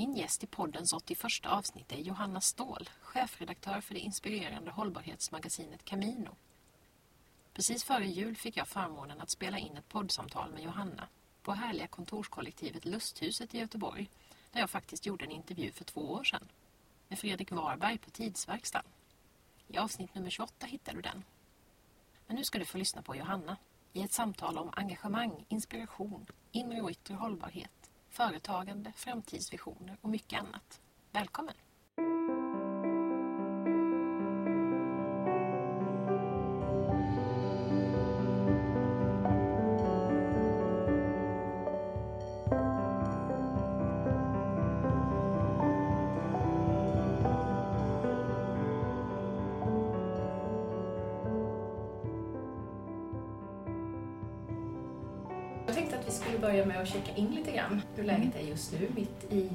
Min gäst i poddens 81 avsnitt är Johanna Ståhl, chefredaktör för det inspirerande hållbarhetsmagasinet Camino. Precis före jul fick jag förmånen att spela in ett poddsamtal med Johanna på härliga kontorskollektivet Lusthuset i Göteborg där jag faktiskt gjorde en intervju för två år sedan med Fredrik Warberg på Tidsverkstan. I avsnitt nummer 28 hittar du den. Men nu ska du få lyssna på Johanna i ett samtal om engagemang, inspiration, inre och yttre hållbarhet företagande, framtidsvisioner och mycket annat. Välkommen! Börja med att checka in lite grann hur läget är just nu mitt i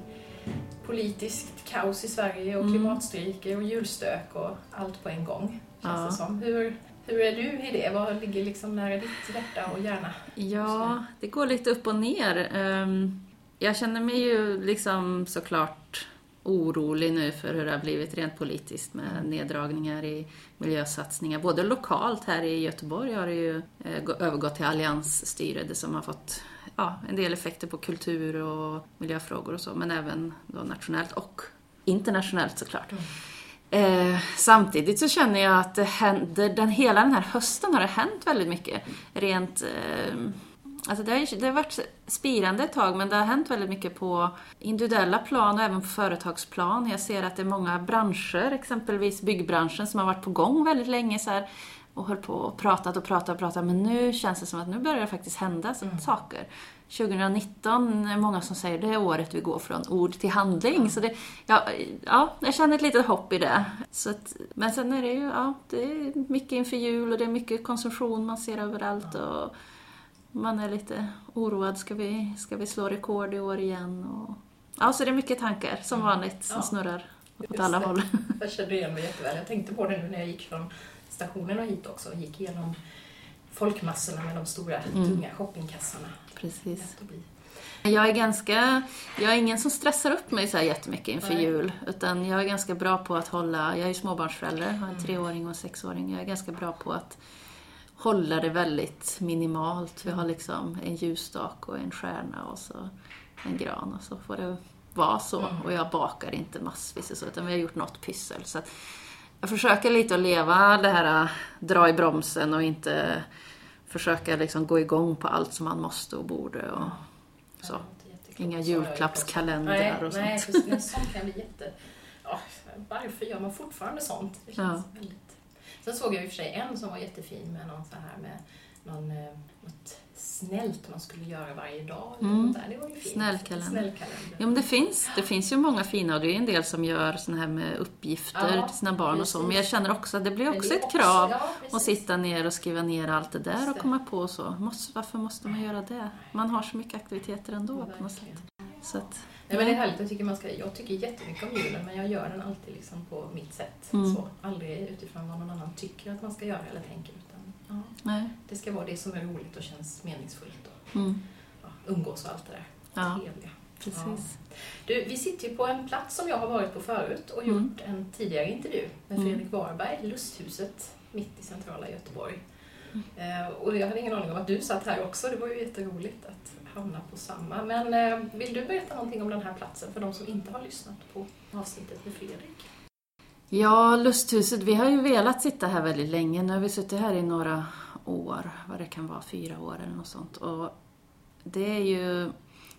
politiskt kaos i Sverige och Mm. klimatstrejker och julstök och allt på en gång. Känns Ja. det som. Hur, hur är du i det? Vad ligger liksom nära ditt hjärta och hjärna? Ja, det går lite upp och ner. Ehm, Jag känner mig ju liksom såklart orolig nu för hur det har blivit rent politiskt med neddragningar i miljösatsningar. Både lokalt här i Göteborg har det ju eh, gå- övergått till alliansstyre det som har fått ja, en del effekter på kultur och miljöfrågor och så, men även då nationellt och internationellt såklart. Eh, samtidigt så känner jag att det händer, den, hela den här hösten har det hänt väldigt mycket. Rent, eh, alltså det, har, det har varit spirande ett tag men det har hänt väldigt mycket på individuella plan och även på företagsplan. Jag ser att det är många branscher, exempelvis byggbranschen, som har varit på gång väldigt länge så här, och höll på och pratat och pratat och pratat men nu känns det som att nu börjar det faktiskt hända så- saker. 2019 är många som säger det är året vi går från ord till handling. Så det, ja, ja, jag känner ett litet hopp i det. Så att, men sen är det ju ja, det är mycket inför jul och det är mycket konsumtion man ser överallt. Och man är lite oroad, ska vi, ska vi slå rekord i år igen? Och, ja, så det är mycket tankar som vanligt som Ja. snurrar åt Just alla det. håll. Jag kände igen mig jätteväl. Jag tänkte på det nu när jag gick från stationen och hit också och gick igenom folkmassorna med de stora Mm. tunga shoppingkassarna. Precis. Jag är ganska, jag är ingen som stressar upp mig så här jättemycket inför Nej. jul. Utan jag är ganska bra på att hålla, jag är småbarnsförälder, har en Mm. treåring och en sexåring. Jag är ganska bra på att hålla det väldigt minimalt. Vi har liksom en ljusstak och en stjärna och så en gran och så får det vara så. Mm. Och jag bakar inte massvis och så, utan vi har gjort något pyssel. Så jag försöker lite att leva det här äh, dra i bromsen och inte försöka liksom gå igång på allt som man måste och borde. Och så. Ja. Inga julklappskalendrar nej, och nej, sånt. precis. Men sånt kan bli jätte... Ja, varför gör man fortfarande sånt? Det känns väldigt... Sen såg jag i och för sig en som var jättefin med någon så här med någon, eh, något snällt man skulle göra varje dag. Mm. där. Det var ju fint. Snällkalender. Snällkalender. Ja, men det finns, det finns ju många fina och det är en del som gör såna här med uppgifter Ja, till sina barn och så. Men jag precis. känner också att det blir också det ett krav ja, att precis. sitta ner och skriva ner allt det där och komma på så. Måste, varför måste man göra det? Man har så mycket aktiviteter ändå Ja, på något sätt. Så att, Nej, men det är härligt. Jag tycker, man ska, jag tycker jättemycket om julen men jag gör den alltid liksom på mitt sätt. Mm. Så, aldrig utifrån vad någon annan tycker att man ska göra eller tänker. Ja, nej. det ska vara det som är roligt och känns meningsfullt. Och, Mm. ja, umgås och allt det där. Ja, Trevliga. precis. Du, vi sitter ju på en plats som jag har varit på förut och Mm. gjort en tidigare intervju med Mm. Fredrik Warberg, Lusthuset mitt i centrala Göteborg. Mm. Eh, och jag hade ingen aning om att du satt här också, det var ju jätteroligt att hamna på samma. Men eh, vill du berätta någonting om den här platsen för de som inte har lyssnat på avsnittet med Fredrik? Ja, Lusthuset, vi har ju velat sitta här väldigt länge. Nu har vi suttit här i några år, vad det kan vara, fyra år eller något sånt. Och det är ju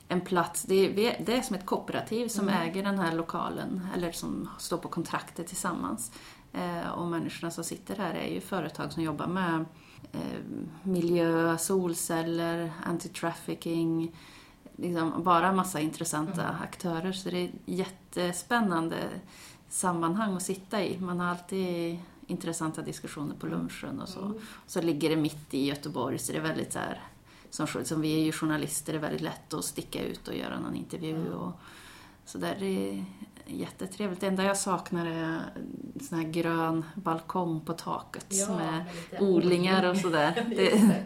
en plats, det är, det är som ett kooperativ som Mm. äger den här lokalen, eller som står på kontraktet tillsammans. Eh, och människorna som sitter här är ju företag som jobbar med eh, miljö, solceller, anti-trafficking, liksom bara massa intressanta Mm. aktörer. Så det är jättespännande sammanhang att sitta i. Man har alltid intressanta diskussioner på lunchen och så. Mm. Så ligger det mitt i Göteborg så det är väldigt så här, som, som vi är ju journalister, det är väldigt lätt att sticka ut och göra någon intervju. Mm. Och, så där det är jättetrevligt. Det enda jag saknar är sån här grön balkong på taket Ja, med odlingar och sådär. Det, det.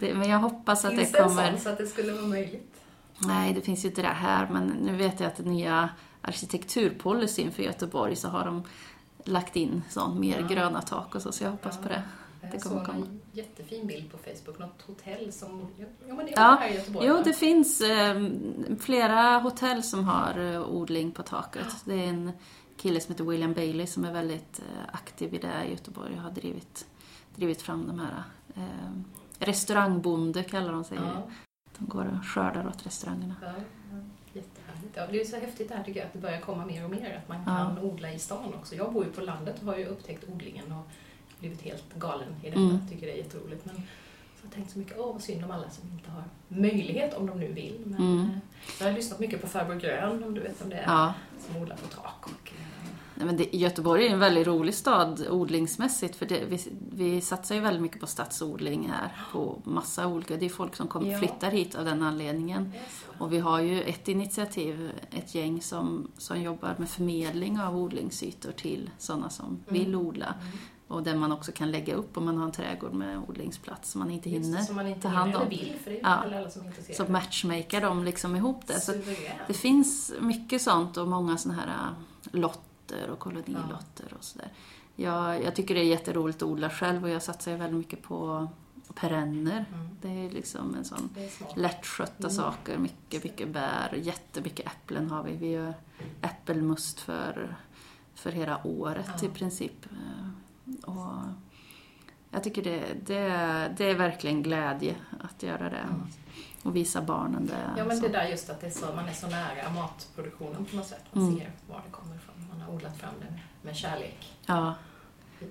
det, men jag hoppas att Finns det det en kommer... sån så att det skulle vara möjligt? Nej, det finns ju inte det här, men nu vet jag att den nya arkitekturpolicyn för Göteborg så har de lagt in sånt mer Ja. gröna tak och så, så jag hoppas på det. Det Jag kommer såg komma. en jättefin bild på Facebook, något hotell som... Ja, men det är Ja, här i Göteborg. Jo, va? det finns eh, flera hotell som har eh, odling på taket. Det är en kille som heter William Bailey som är väldigt eh, aktiv i det i Göteborg och har drivit, drivit fram de här eh, restaurangbonde kallar de sig. Ja, De går och skördar åt restaurangerna. ja, ja, jättehärligt. Ja, det är så häftigt det här tycker jag, att det börjar komma mer och mer, att man Ja. kan odla i stan också. Jag bor ju på landet och har ju upptäckt odlingen och blivit helt galen i detta. Mm. Tycker det är jätteroligt. Men så har jag tänkt så mycket, åh vad synd om alla som inte har möjlighet om de nu vill. Men Mm. eh, så har jag lyssnat mycket på Farbror Grön, om du vet om det är, Ja. som odlar på tak. Och, eh, men det, Göteborg är en väldigt rolig stad odlingsmässigt för det, vi, vi satsar ju väldigt mycket på stadsodling här på massa olika, det är folk som kommer, Ja. flyttar hit av den anledningen. Och vi har ju ett initiativ, ett gäng som, som jobbar med förmedling av odlingsytor till sådana som vill odla. Mm. Och där man också kan lägga upp om man har en trädgård med odlingsplats som man inte Just hinner som man inte ta hand om. vill, för det är ju Ja. inte heller alla som är intresserade. Så matchmakar de liksom ihop det. Så det finns mycket sånt och många såna här äh, lotter och kolonilotter och sådär. Jag, jag tycker det är jätteroligt att odla själv och jag satsar ju väldigt mycket på perenner. Mm. Det är liksom en sån lättskötta Mm. saker, mycket, mycket bär, jättemycket äpplen har vi. Vi gör äppelmust för, för hela året Ja. i princip. Eh, Och jag tycker det, det, det är verkligen glädje att göra det Mm. och visa barnen det. Ja, men det där just att det är så, man är så nära matproduktionen på något sätt. Man Mm. ser var det kommer ifrån. Har odlat fram det med kärlek. ja.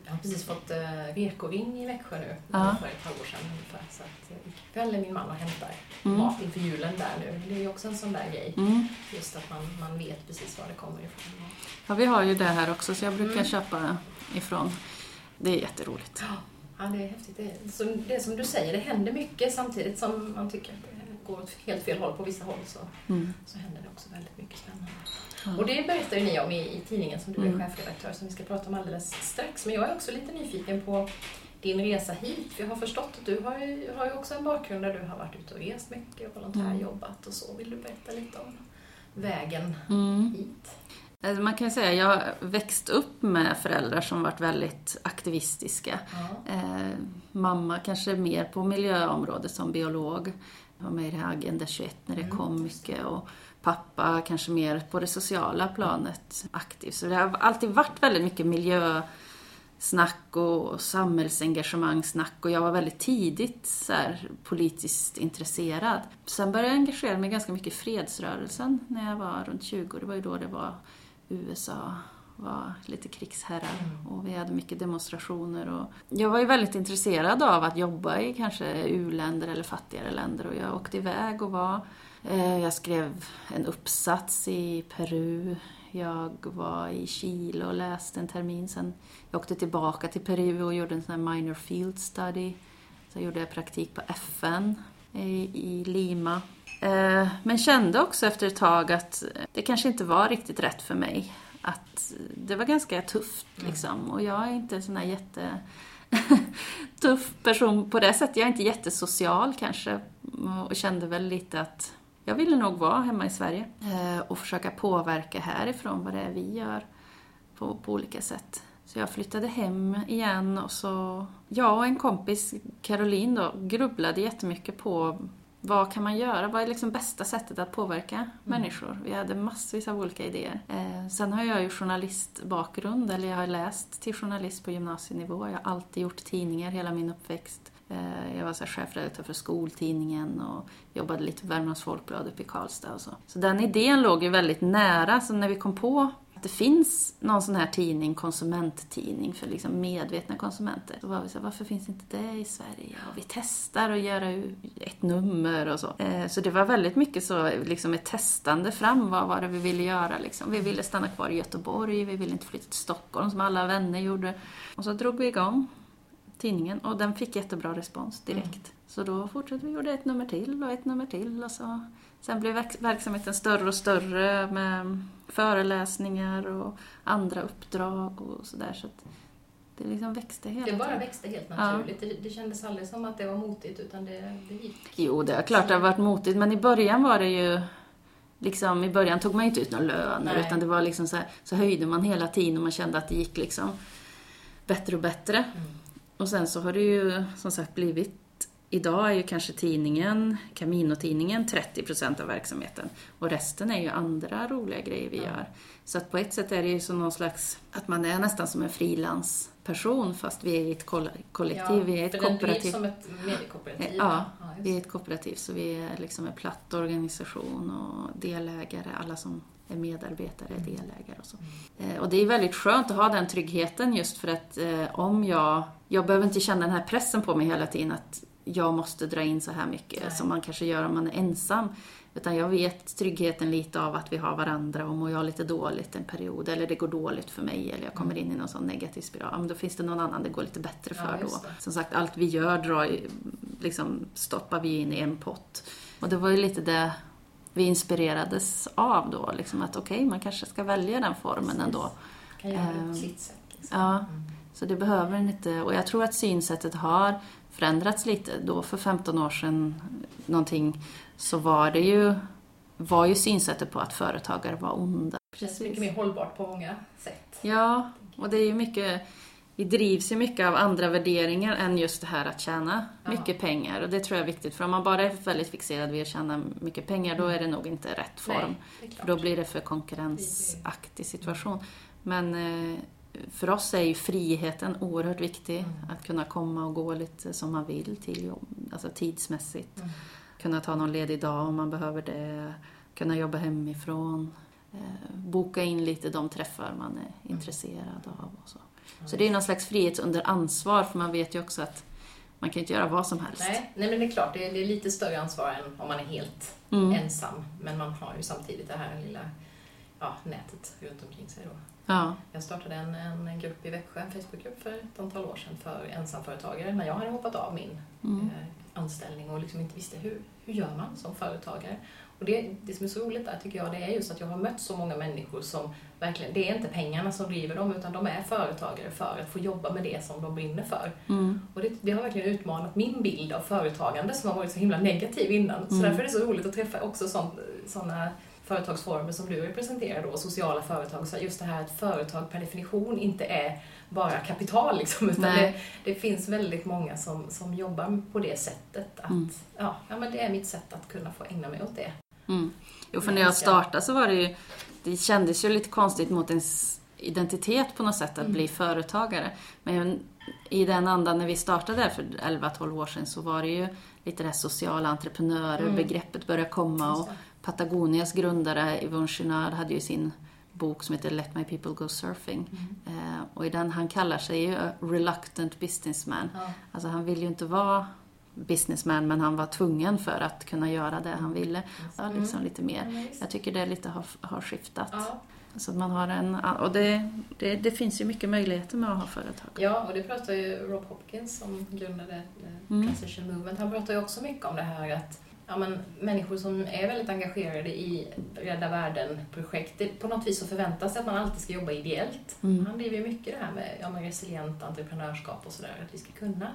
Jag har precis fått eh, vekoring i Växjö nu, Ja. för ett halvår sedan ungefär. Så att jag gick väl min man och hämtar Mm. mat inför julen där nu. Det är ju också en sån där grej. Mm. Just att man, man vet precis var det kommer ifrån. ja, vi har ju det här också så jag brukar Mm. köpa ifrån. Det är jätteroligt. Ja, det är häftigt. Det är, så det är som du säger, det händer mycket samtidigt som man tycker att det går åt helt fel håll på vissa håll så, Mm. så händer det också väldigt mycket spännande. Ja. Och det berättar ju ni om i, i tidningen som du är Mm. chefredaktör som vi ska prata om alldeles strax. Men jag är också lite nyfiken på din resa hit. För jag har förstått att du har ju, har ju också en bakgrund där du har varit ute och rest mycket och volontärjobbat och så. Vill du berätta lite om vägen Mm. hit? Alltså, Man kan ju säga, jag har växt upp med föräldrar som varit väldigt aktivistiska. Ja. Eh, mamma kanske mer på miljöområdet som biolog. Var med i det här Agenda 21 när det Mm, kom mycket. Och pappa kanske mer på det sociala planet aktiv. Så det har alltid varit väldigt mycket miljösnack och samhällsengagemangsnack. Och jag var väldigt tidigt så här, politiskt intresserad. Sen började jag engagera mig ganska mycket i fredsrörelsen när jag var runt 20. Det var ju då det var USA var lite krigsherrar Mm. och vi hade mycket demonstrationer. Och jag var ju väldigt intresserad av att jobba i kanske u-länder eller fattigare länder och jag åkte iväg och var... Eh, jag skrev en uppsats i Peru. Jag var i Chile och läste en termin. Sen jag åkte tillbaka till Peru och gjorde en sån här minor field study. Sen gjorde jag praktik på FN i, Lima. Eh, men kände också efter ett tag att det kanske inte var riktigt rätt för mig. Att det var ganska tufft liksom. Och jag är inte en sån här jätte tuff person på det sättet. Jag är inte jättesocial kanske. Och kände väl lite att jag ville nog vara hemma i Sverige. Eh, och försöka påverka härifrån vad det är vi gör på, på olika sätt. Så jag flyttade hem igen och så, jag och en kompis, Caroline då, grubblade jättemycket på vad kan man göra? Vad är liksom bästa sättet att påverka människor? Vi hade massvis av olika idéer. Eh, sen har jag ju journalistbakgrund, eller jag har läst till journalist på gymnasienivå. Jag har alltid gjort tidningar hela min uppväxt. Eh, jag var så chefredaktör för skoltidningen och jobbade lite på Värmlands Folkblad uppe i Karlstad och så. Så den idén låg ju väldigt nära, så när vi kom på det finns någon sån här tidning, konsumenttidning för liksom medvetna konsumenter. Då var vi så här, varför finns inte det i Sverige? Och vi testar att göra ett nummer och så. Eh, så det var väldigt mycket så, liksom ett testande fram, vad var det vi ville göra liksom. Vi ville stanna kvar i Göteborg, vi ville inte flytta till Stockholm som alla vänner gjorde. Och så drog vi igång tidningen och den fick jättebra respons direkt. Mm. Så då fortsatte vi, gjorde ett nummer till och ett nummer till och så Sen blev verksamheten större och större med föreläsningar och andra uppdrag och sådär. Så det liksom växte tiden. Det bara växte helt naturligt. Ja. Det, det kändes aldrig som att det var motigt utan det, det gick. Jo, det är klart det har varit motigt men i början var det ju Liksom, I början tog man inte ut några löner utan det var liksom så, här, så höjde man hela tiden och man kände att det gick liksom bättre och bättre. Mm. Och sen så har det ju som sagt blivit Idag är ju kanske tidningen, Camino-tidningen, 30% av verksamheten och resten är ju andra roliga grejer vi gör. Så att på ett sätt är det ju som någon slags, att man är nästan som en frilansperson fast vi är ett kollektiv, ja, vi är ett kooperativ. Som ett mediekooperativ. Ja, ja vi är ett kooperativ så vi är liksom en platt organisation och delägare, alla som är medarbetare mm. delägare och så. Mm. Och det är väldigt skönt att ha den tryggheten just för att eh, om jag, jag behöver inte känna den här pressen på mig hela tiden att jag måste dra in så här mycket Nej. som man kanske gör om man är ensam. Utan jag vet tryggheten lite av att vi har varandra och mår jag lite dåligt en period eller det går dåligt för mig eller jag kommer mm. in i någon sån negativ spiral, ja, men då finns det någon annan det går lite bättre för ja, då. Som sagt, allt vi gör drar, liksom, stoppar vi in i en pott. Och det var ju lite det vi inspirerades av då, liksom att okej, okay, man kanske ska välja den formen Precis. ändå. Kan göra det på ehm, sitt sätt. Liksom. Ja, mm. så det behöver inte, och jag tror att synsättet har förändrats lite. Då för 15 år sedan någonting så var det ju, var ju synsättet på att företagare var onda. Känns mycket mer hållbart på många sätt. Ja, och det är ju mycket vi drivs ju mycket av andra värderingar än just det här att tjäna ja. mycket pengar. Och det tror jag är viktigt, för om man bara är väldigt fixerad vid att tjäna mycket pengar, då är det nog inte rätt form. Nej, då blir det för konkurrensaktig situation. Men eh, för oss är ju friheten oerhört viktig. Mm. Att kunna komma och gå lite som man vill till jobb, alltså tidsmässigt. Mm. Kunna ta någon ledig dag om man behöver det. Kunna jobba hemifrån. Eh, boka in lite de träffar man är mm. intresserad av. Och så. så det är någon slags frihet under ansvar, för man vet ju också att man kan inte göra vad som helst. Nej, nej men det är klart, det är, det är lite större ansvar än om man är helt mm. ensam. Men man har ju samtidigt det här lilla ja, nätet runt omkring sig då. Ja. Jag startade en, en grupp i Växjö, en Facebookgrupp för ett antal år sedan för ensamföretagare när jag hade hoppat av min mm. eh, anställning och liksom inte visste hur, hur gör man som företagare. Och det, det som är så roligt där tycker jag det är just att jag har mött så många människor som verkligen, det är inte pengarna som driver dem utan de är företagare för att få jobba med det som de brinner för. Mm. Och det, det, har verkligen utmanat min bild av företagande som har varit så himla negativ innan. Så mm. därför är det så roligt att träffa också sådana företagsformer som du representerar då, sociala företag, så just det här att företag per definition inte är bara kapital liksom, utan det, det, finns väldigt många som, som jobbar på det sättet. Att, mm. ja, ja, men det är mitt sätt att kunna få ägna mig åt det. Mm. Jo, för när jag startade så var det ju, det kändes ju lite konstigt mot ens identitet på något sätt att mm. bli företagare. Men i den andan när vi startade för 11-12 år sedan så var det ju lite det här sociala entreprenörer, mm. begreppet började komma och Patagonias grundare Yvon Chouinard hade ju sin bok som heter Let My People Go Surfing. Mm. Eh, och i den, han kallar sig ju reluctant businessman. Ja. Alltså han vill ju inte vara businessman men han var tvungen för att kunna göra det han ville. Ja, liksom mm. lite mer. Ja, jag tycker det lite har, har skiftat. Ja. Så man har en, och det, det, det, finns ju mycket möjligheter med att ha företag. Ja, och det pratar ju Rob Hopkins som grundade mm. Transition Movement. Han pratar ju också mycket om det här att ja, men, människor som är väldigt engagerade i Rädda Världen-projekt, på något vis så förväntas det att man alltid ska jobba ideellt. Mm. Han driver ju mycket det här med, ja, med resilient entreprenörskap och sådär, att vi ska kunna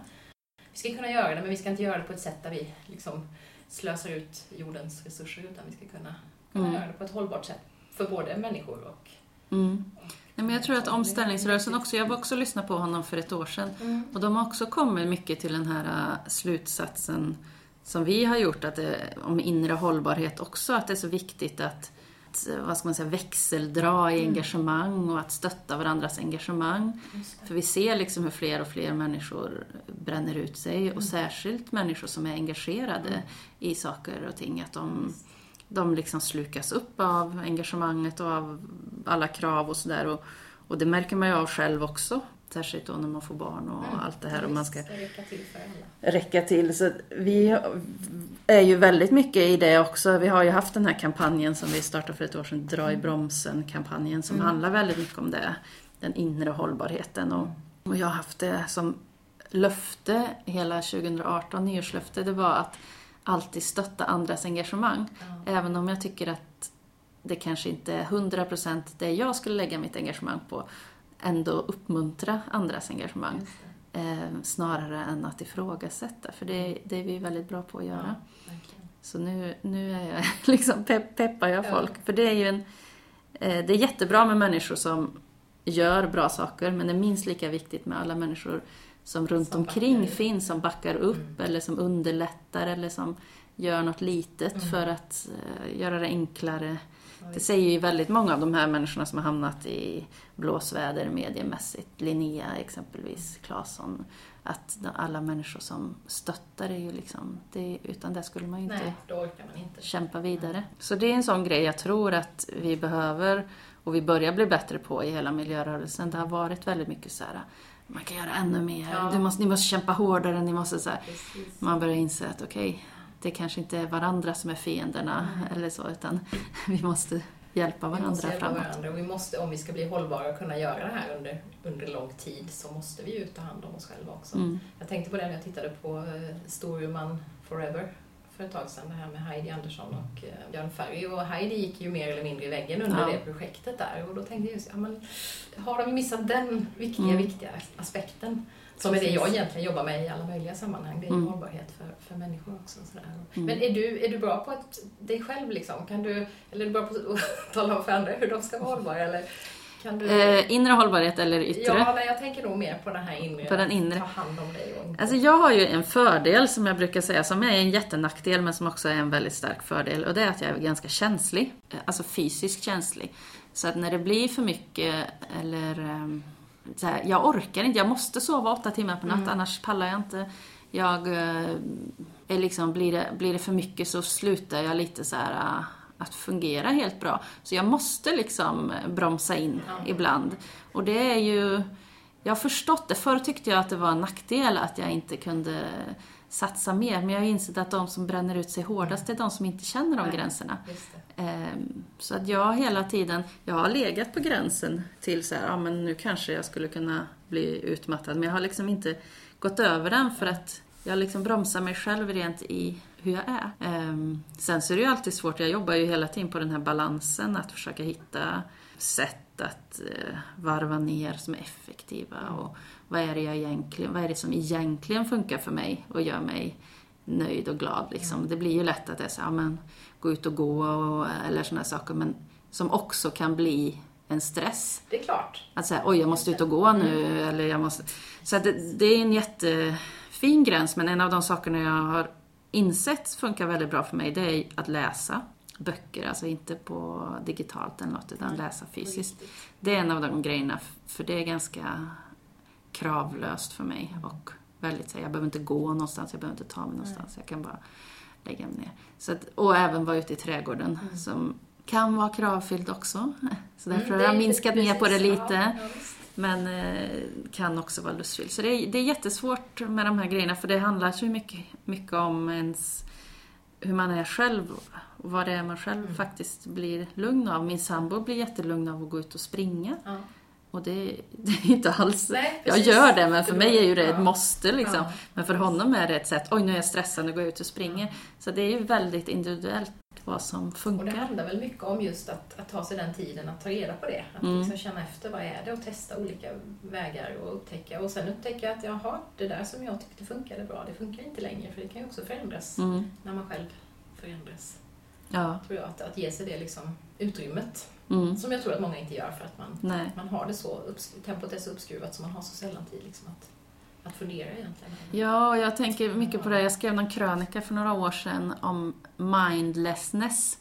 vi ska kunna göra det, men vi ska inte göra det på ett sätt där vi liksom slösar ut jordens resurser, utan vi ska kunna, kunna mm. göra det på ett hållbart sätt för både människor och Mm. Nej, men jag tror att omställningsrörelsen också, jag var också lyssnat på honom för ett år sedan mm. och de har också kommit mycket till den här äh, slutsatsen som vi har gjort att det, om inre hållbarhet också, att det är så viktigt att vad ska man säga, växeldra i mm. engagemang och att stötta varandras engagemang. För vi ser liksom hur fler och fler människor bränner ut sig mm. och särskilt människor som är engagerade mm. i saker och ting, att de, de liksom slukas upp av engagemanget och av alla krav och sådär. Och, och det märker man ju av själv också. Särskilt då när man får barn och Mm. allt det här. Och man ska räcka till för alla. räcka till. Så vi är ju väldigt mycket i det också. Vi har ju haft den här kampanjen som vi startade för ett år sedan, Dra i bromsen-kampanjen, som Mm. handlar väldigt mycket om det. Den inre hållbarheten. Och, och jag har haft det som löfte hela 2018, nyårslöfte, det var att alltid stötta andras engagemang. Ja. Även om jag tycker att det kanske inte är 100% det jag skulle lägga mitt engagemang på, ändå uppmuntra andras engagemang. Eh, snarare än att ifrågasätta, för det, det är vi väldigt bra på att göra. Ja. Så nu, nu är jag liksom pepp, peppar jag Ja. folk. För det är ju en... Eh, det är jättebra med människor som gör bra saker, men det är minst lika viktigt med alla människor som runt Som omkring backar finns, som backar upp Mm. eller som underlättar eller som gör något litet Mm. för att eh, göra det enklare. Det säger ju väldigt många av de här människorna som har hamnat i blåsväder mediemässigt. Linnea exempelvis, Claesson. Att alla människor som stöttar är ju liksom, det, utan det skulle man ju inte Nej, man inte. kämpa vidare. Så det är en sån grej jag tror att vi behöver och vi börjar bli bättre på i hela miljörörelsen. Det har varit väldigt mycket så här, man kan göra ännu mer, Ja. du måste, ni måste kämpa hårdare, ni måste så här. Man börjar inse att okej, det kanske inte är varandra som är fienderna eller så, utan vi måste hjälpa Vi varandra måste hjälpa framåt. varandra vi måste, om vi ska bli hållbara och kunna göra det här under, under lång tid så måste vi ju ta hand om oss själva också. Mm. Jag tänkte på det när jag tittade på eh, Storuman Forever för ett tag sedan, det här med Heidi Andersson och eh, Björn Ferry. Och Heidi gick ju mer eller mindre i väggen under Ja. det projektet där. Och då tänkte jag just, ja, men, har de missat den viktiga, Mm. viktiga aspekten? Som är det jag egentligen jobbar med i alla möjliga sammanhang. Det är Mm. hållbarhet för, för människor också. och Sådär. Mm. Men är du, är du bra på att, dig själv liksom? Kan du, eller är du bra på att tala om för andra hur de ska vara hållbara? Eller kan du... Eh, inre hållbarhet eller yttre? Ja, nej, jag tänker nog mer på den här inre. På den inre. Ta hand om dig och. Alltså jag har ju en fördel som jag brukar säga, som är en jättenackdel men som också är en väldigt stark fördel och det är att jag är ganska känslig. Eh, Alltså fysiskt känslig. Så att när det blir för mycket eller ehm, så här, jag orkar inte, jag måste sova åtta timmar på natt Mm. annars pallar jag inte. Jag eh, är liksom, blir det, blir det för mycket så slutar jag lite så här eh, att fungera helt bra. Så jag måste liksom bromsa in ibland. Och det är ju jag har förstått det. Förr tyckte jag att det var en nackdel att jag inte kunde satsa mer. Men jag har insett att de som bränner ut sig hårdast är de som inte känner de Nej. gränserna. Ehm, Så att jag hela tiden, jag har legat på gränsen till så här, ja men nu kanske jag skulle kunna bli utmattad. Men jag har liksom inte gått över den för att jag liksom bromsar mig själv rent i hur jag är. Ehm, Sen så är det ju alltid svårt, jag jobbar ju hela tiden på den här balansen, att försöka hitta sätt att eh, varva ner som är effektiva. Och vad är det jag egentligen, vad är det som egentligen funkar för mig och gör mig nöjd och glad liksom. Det blir ju lätt att det är så, ja, men gå ut och gå och, eller sådana saker, men som också kan bli en stress. Det är klart. Att säga, oj jag måste ut och gå nu, eller jag måste... Så det, det är en jättefin gräns, men en av de sakerna jag har insett funkar väldigt bra för mig, det är att läsa böcker, alltså inte på digitalt eller något, utan läsa fysiskt. Det är en av de grejerna, för det är ganska kravlöst för mig och väldigt så jag behöver inte gå någonstans, jag behöver inte ta mig någonstans, jag kan bara lägga mig ner. Så att, och även vara ute i trädgården som kan vara kravfylld också. Så därför har Mm, jag det är minskat ner på det lite. Ja. Men eh, kan också vara lustfylld. Så det är, det är jättesvårt med de här grejerna för det handlar så mycket, mycket om ens hur man är själv och vad det är man själv Mm. faktiskt blir lugn av. Min sambo blir jättelugn av att gå ut och springa Ja. Och det, det är inte alls... Nej, Jag gör det men för mig är ju det ett måste liksom. Ja. Men för honom är det ett sätt, oj nu är jag stressad, nu går jag ut och springer. Så det är ju väldigt individuellt vad som Och det funkar. handlar väl mycket om just att, att ta sig den tiden att ta reda på det. Att Mm. liksom känna efter vad är det och testa olika vägar och upptäcka. Och sen upptäcka att jaha, det där som jag tyckte funkade bra, det funkar inte längre. För det kan ju också förändras Mm. när man själv förändras. Ja. Tror jag, att, att ge sig det liksom utrymmet. Mm. Som jag tror att många inte gör för att man, Nej. man har det så, tempot är så uppskruvat så man har så sällan tid liksom att, att fundera egentligen. Ja, jag tänker mycket på det. Jag skrev någon krönika för några år sedan om mindlessness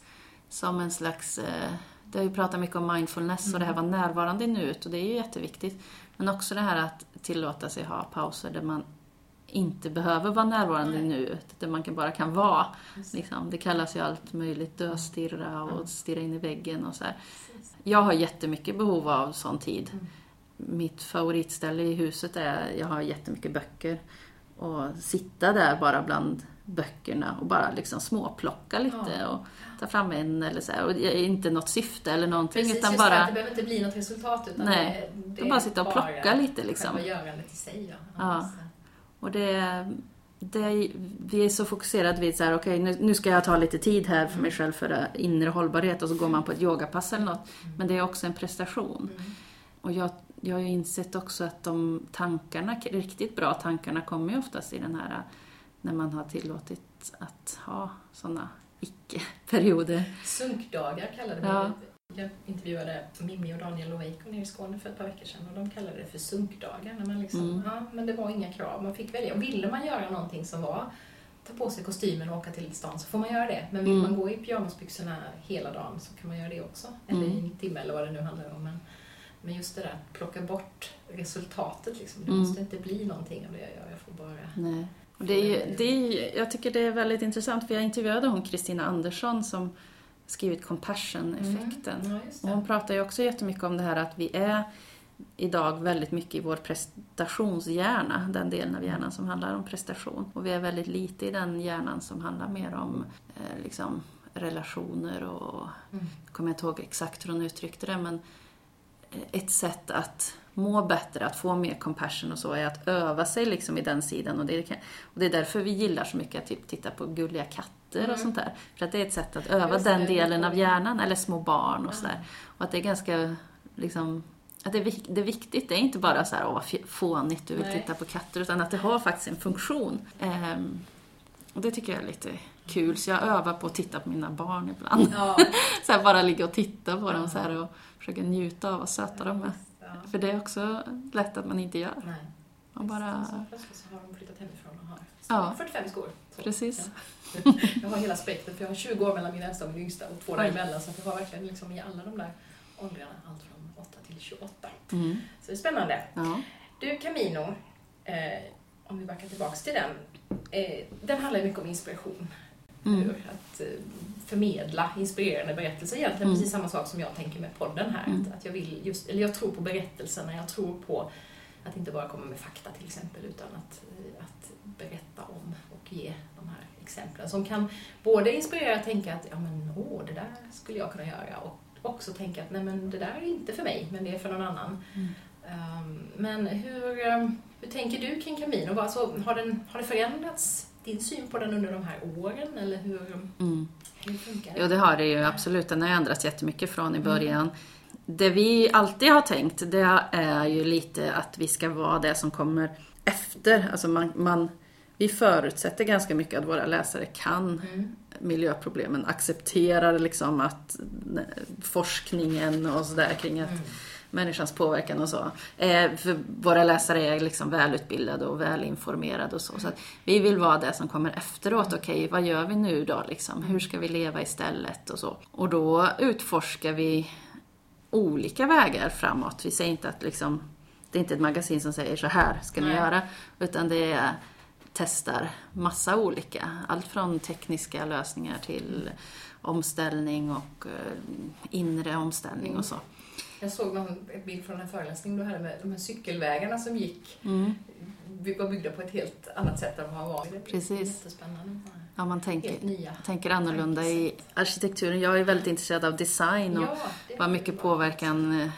som en slags... Eh, det har ju pratat mycket om mindfulness och det här var närvarande i nuet och det är ju jätteviktigt. Men också det här att tillåta sig ha pauser där man inte behöver vara närvarande Nej. nu, utan man kan bara kan vara. Liksom. Det kallas ju allt möjligt, döstirra och Mm. stirra in i väggen och så här. Jag har jättemycket behov av sån tid. Mm. Mitt favoritställe i huset är, jag har jättemycket böcker. Och sitta där bara bland böckerna och bara liksom småplocka lite Ja. och ta fram en eller så här. Och det är inte något syfte eller någonting Precis, utan det, bara... att det behöver inte bli något resultat utan Nej, det, det bara sitta och plocka lite liksom. Själva görandet i sig. Ja. Ja. Och det, det, vi är så fokuserade vid så här, okej nu, nu ska jag ta lite tid här för mig själv för inre hållbarhet och så går man på ett yogapass eller något. Men det är också en prestation. Mm. Och jag, jag har ju insett också att de tankarna, riktigt bra tankarna kommer ju oftast i den här när man har tillåtit att ha sådana icke-perioder. Sunkdagar kallade vi Ja. Jag intervjuade Mimmi och Daniel Loveiko nere i Skåne för ett par veckor sedan och de kallade det för sunkdagar. När man liksom, Mm. ja, men det var inga krav, man fick välja. Ville man göra någonting som var ta på sig kostymen och åka till stan så får man göra det. Men vill Mm. man gå i pyjamasbyxorna hela dagen så kan man göra det också. Eller Mm. i en timme eller vad det nu handlar om. Men, men just det där att plocka bort resultatet liksom. Det Mm. måste inte bli någonting av det jag gör. Jag får bara... Nej. Och det är ju, det är jag tycker det är väldigt intressant för jag intervjuade hon Kristina Andersson som skrivit Compassion-effekten. Mm. Ja, hon pratar ju också jättemycket om det här att vi är idag väldigt mycket i vår prestationshjärna, den delen av hjärnan som handlar om prestation. Och vi är väldigt lite i den hjärnan som handlar mer om eh, liksom, relationer och Mm. jag kommer inte ihåg exakt hur hon uttryckte det, men eh, ett sätt att må bättre, att få mer compassion och så, är att öva sig liksom i den sidan. Och det, kan, och det är därför vi gillar så mycket att typ titta på gulliga katter Mm. och sånt där. För att det är ett sätt att öva Just den det delen av hjärnan, eller små barn och Ja. sådär. Och att det är ganska, liksom, att det är, det är viktigt. Det är inte bara så här, åh vad fånigt du vill Nej. titta på katter, utan att det har faktiskt en funktion. Ehm, och det tycker jag är lite kul, så jag övar på att titta på mina barn ibland. Ja, Så här, bara ligga och titta på dem Ja. så här och försöka njuta av vad söta de är. ja. För det är också lätt att man inte gör. Nej. Man bara... Så plötsligt så har de flyttat hemifrån och har Ja. 45 skor. Precis. Ja. Jag har hela spektrat, för jag har 20 år mellan min äldsta och min yngsta och två däremellan. Så jag har verkligen liksom i alla de där åldrarna, allt från 8 till 28. Mm. Så det är spännande. Ja. Du, Camino, eh, om vi backar tillbaks till den. Eh, den handlar mycket om inspiration. Mm. Att eh, förmedla inspirerande berättelser. Egentligen Mm. precis samma sak som jag tänker med podden här. Mm. Att, att jag, vill just, eller jag tror på berättelserna, jag tror på att inte bara komma med fakta till exempel, utan att, eh, att berätta om och ge de här exemplen som kan både inspirera att tänka att ja men åh, det där skulle jag kunna göra och också tänka att nej men det där är inte för mig, men det är för någon annan. Mm. Um, men hur, um, hur tänker du kring Camino? Alltså, har, den, har det förändrats, din syn på den under de här åren? Eller hur, Mm. hur funkar det? Jo, det har det ju absolut. Den har ändrats jättemycket från i början. Det vi alltid har tänkt, det är ju lite att vi ska vara det som kommer efter. Alltså man, man, vi förutsätter ganska mycket att våra läsare kan Mm. miljöproblemen, accepterar liksom att eh, forskningen och sådär kring att Mm. människans påverkan och så. Eh, för våra läsare är liksom välutbildade och välinformerade och så. Så vi vill vara det som kommer efteråt. Okej, vad gör vi nu då liksom? Hur ska vi leva istället och så. Och då utforskar vi olika vägar framåt. Vi säger inte att liksom, det är inte ett magasin som säger så här ska ni Nej. göra. Utan det är testar massa olika. Allt från tekniska lösningar till omställning och eh, inre omställning och så. Jag såg någon ett bild från en föreläsning du hade med de här cykelvägarna som gick, Mm. var byggda på ett helt annat sätt än vad var. Det är Precis. Jättespännande. Ja, man tänker, tänker annorlunda i arkitekturen. Jag är väldigt intresserad av design och Ja, vad mycket påverkan eh,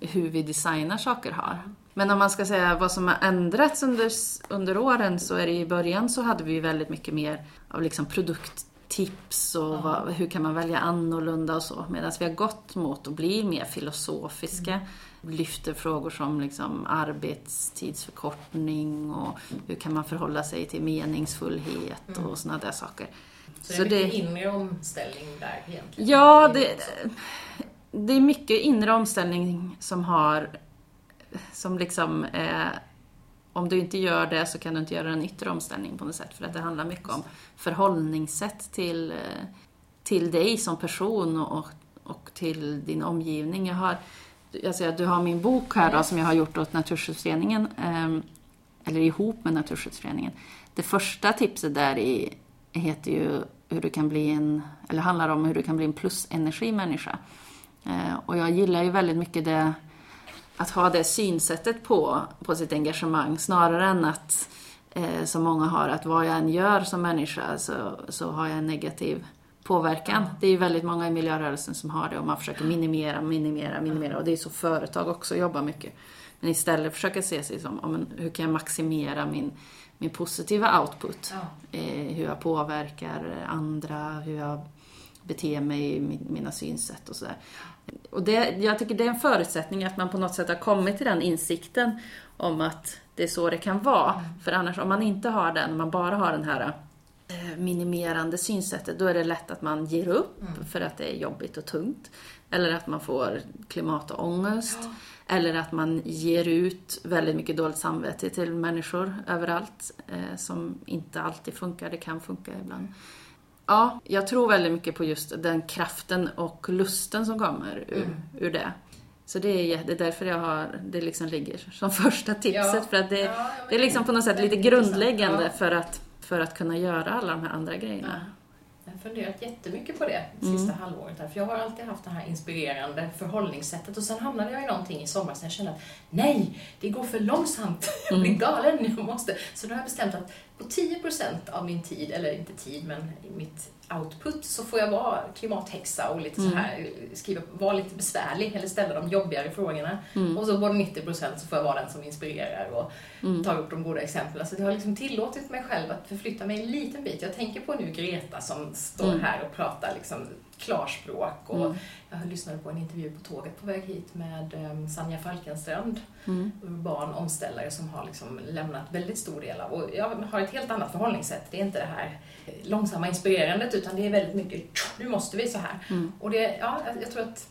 hur vi designar saker har. Men om man ska säga vad som har ändrats under, under åren så är det i början så hade vi väldigt mycket mer av liksom produkttips och Ja. vad, hur kan man välja annorlunda och så. Medan vi har gått mot att bli mer filosofiska. Lyfter frågor som liksom arbetstidsförkortning och hur kan man förhålla sig till meningsfullhet Mm. och sådana där saker. Så det är mycket det- inre omställning där egentligen. Ja, det, det är mycket inre omställning som har... Som liksom eh, Om du inte gör det så kan du inte göra en yttre omställning på något sätt. För att det handlar mycket om förhållningssätt till, eh, till dig som person och, och till din omgivning. Jag har, jag säger, att du har min bok här då, som jag har gjort åt Naturskyddsföreningen. eh, eller ihop med Naturskyddsföreningen. Det första tipset där i heter ju hur du kan bli en, eller handlar om hur du kan bli en plusenergimänniska. Eh, och jag gillar ju väldigt mycket det, att ha det synsättet på, på sitt engagemang snarare än att, eh, som många har, att vad jag än gör som människa så, så har jag en negativ påverkan. Det är ju väldigt många i miljörörelsen som har det och man försöker minimera, minimera, minimera och det är så företag också jobbar mycket. Men istället försöka se sig som, om, hur kan jag maximera min, min positiva output? Ja. Eh, hur jag påverkar andra, hur jag beter mig, mina synsätt och sådär. Och det, jag tycker det är en förutsättning att man på något sätt har kommit till den insikten om att det är så det kan vara. Mm. För annars, om man inte har den, om man bara har den här eh, minimerande synsättet, då är det lätt att man ger upp mm. för att det är jobbigt och tungt. Eller att man får klimatångest. Ja. Eller att man ger ut väldigt mycket dåligt samvete till människor överallt, eh, som inte alltid funkar. Det kan funka ibland. Ja, jag tror väldigt mycket på just den kraften och lusten som kommer ur, mm. ur det. Så det är, det är därför jag har, det liksom ligger som första tipset. Ja. För att det, ja, det är liksom på något sätt lite grundläggande ja. för, att, för att kunna göra alla de här andra grejerna. Jag har funderat jättemycket på det det sista mm. halvåret. Här, för jag har alltid haft det här inspirerande förhållningssättet och sen hamnade jag i någonting i somras när jag kände att nej, det går för långsamt. Jag blir mm. galen. Jag måste. Så då har jag bestämt att på 10% av min tid, eller inte tid, men mitt output så får jag vara klimathäxa och lite mm. så här, skriva, vara lite besvärlig eller ställa de jobbigare frågorna. Mm. Och så på 90% så får jag vara den som inspirerar och mm. tar upp de goda exemplen. Så jag har liksom tillåtit mig själv att förflytta mig en liten bit. Jag tänker på nu Greta som står mm. här och pratar liksom klarspråk. Och mm. Jag lyssnade på en intervju på tåget på väg hit med um, Sanja Falkenstrand, mm. urban omställare som har liksom lämnat väldigt stor del av, och jag har ett helt annat förhållningssätt. Det är inte det här långsamma inspirerandet utan det är väldigt mycket, nu måste vi så här. Mm. Och det, ja, jag tror att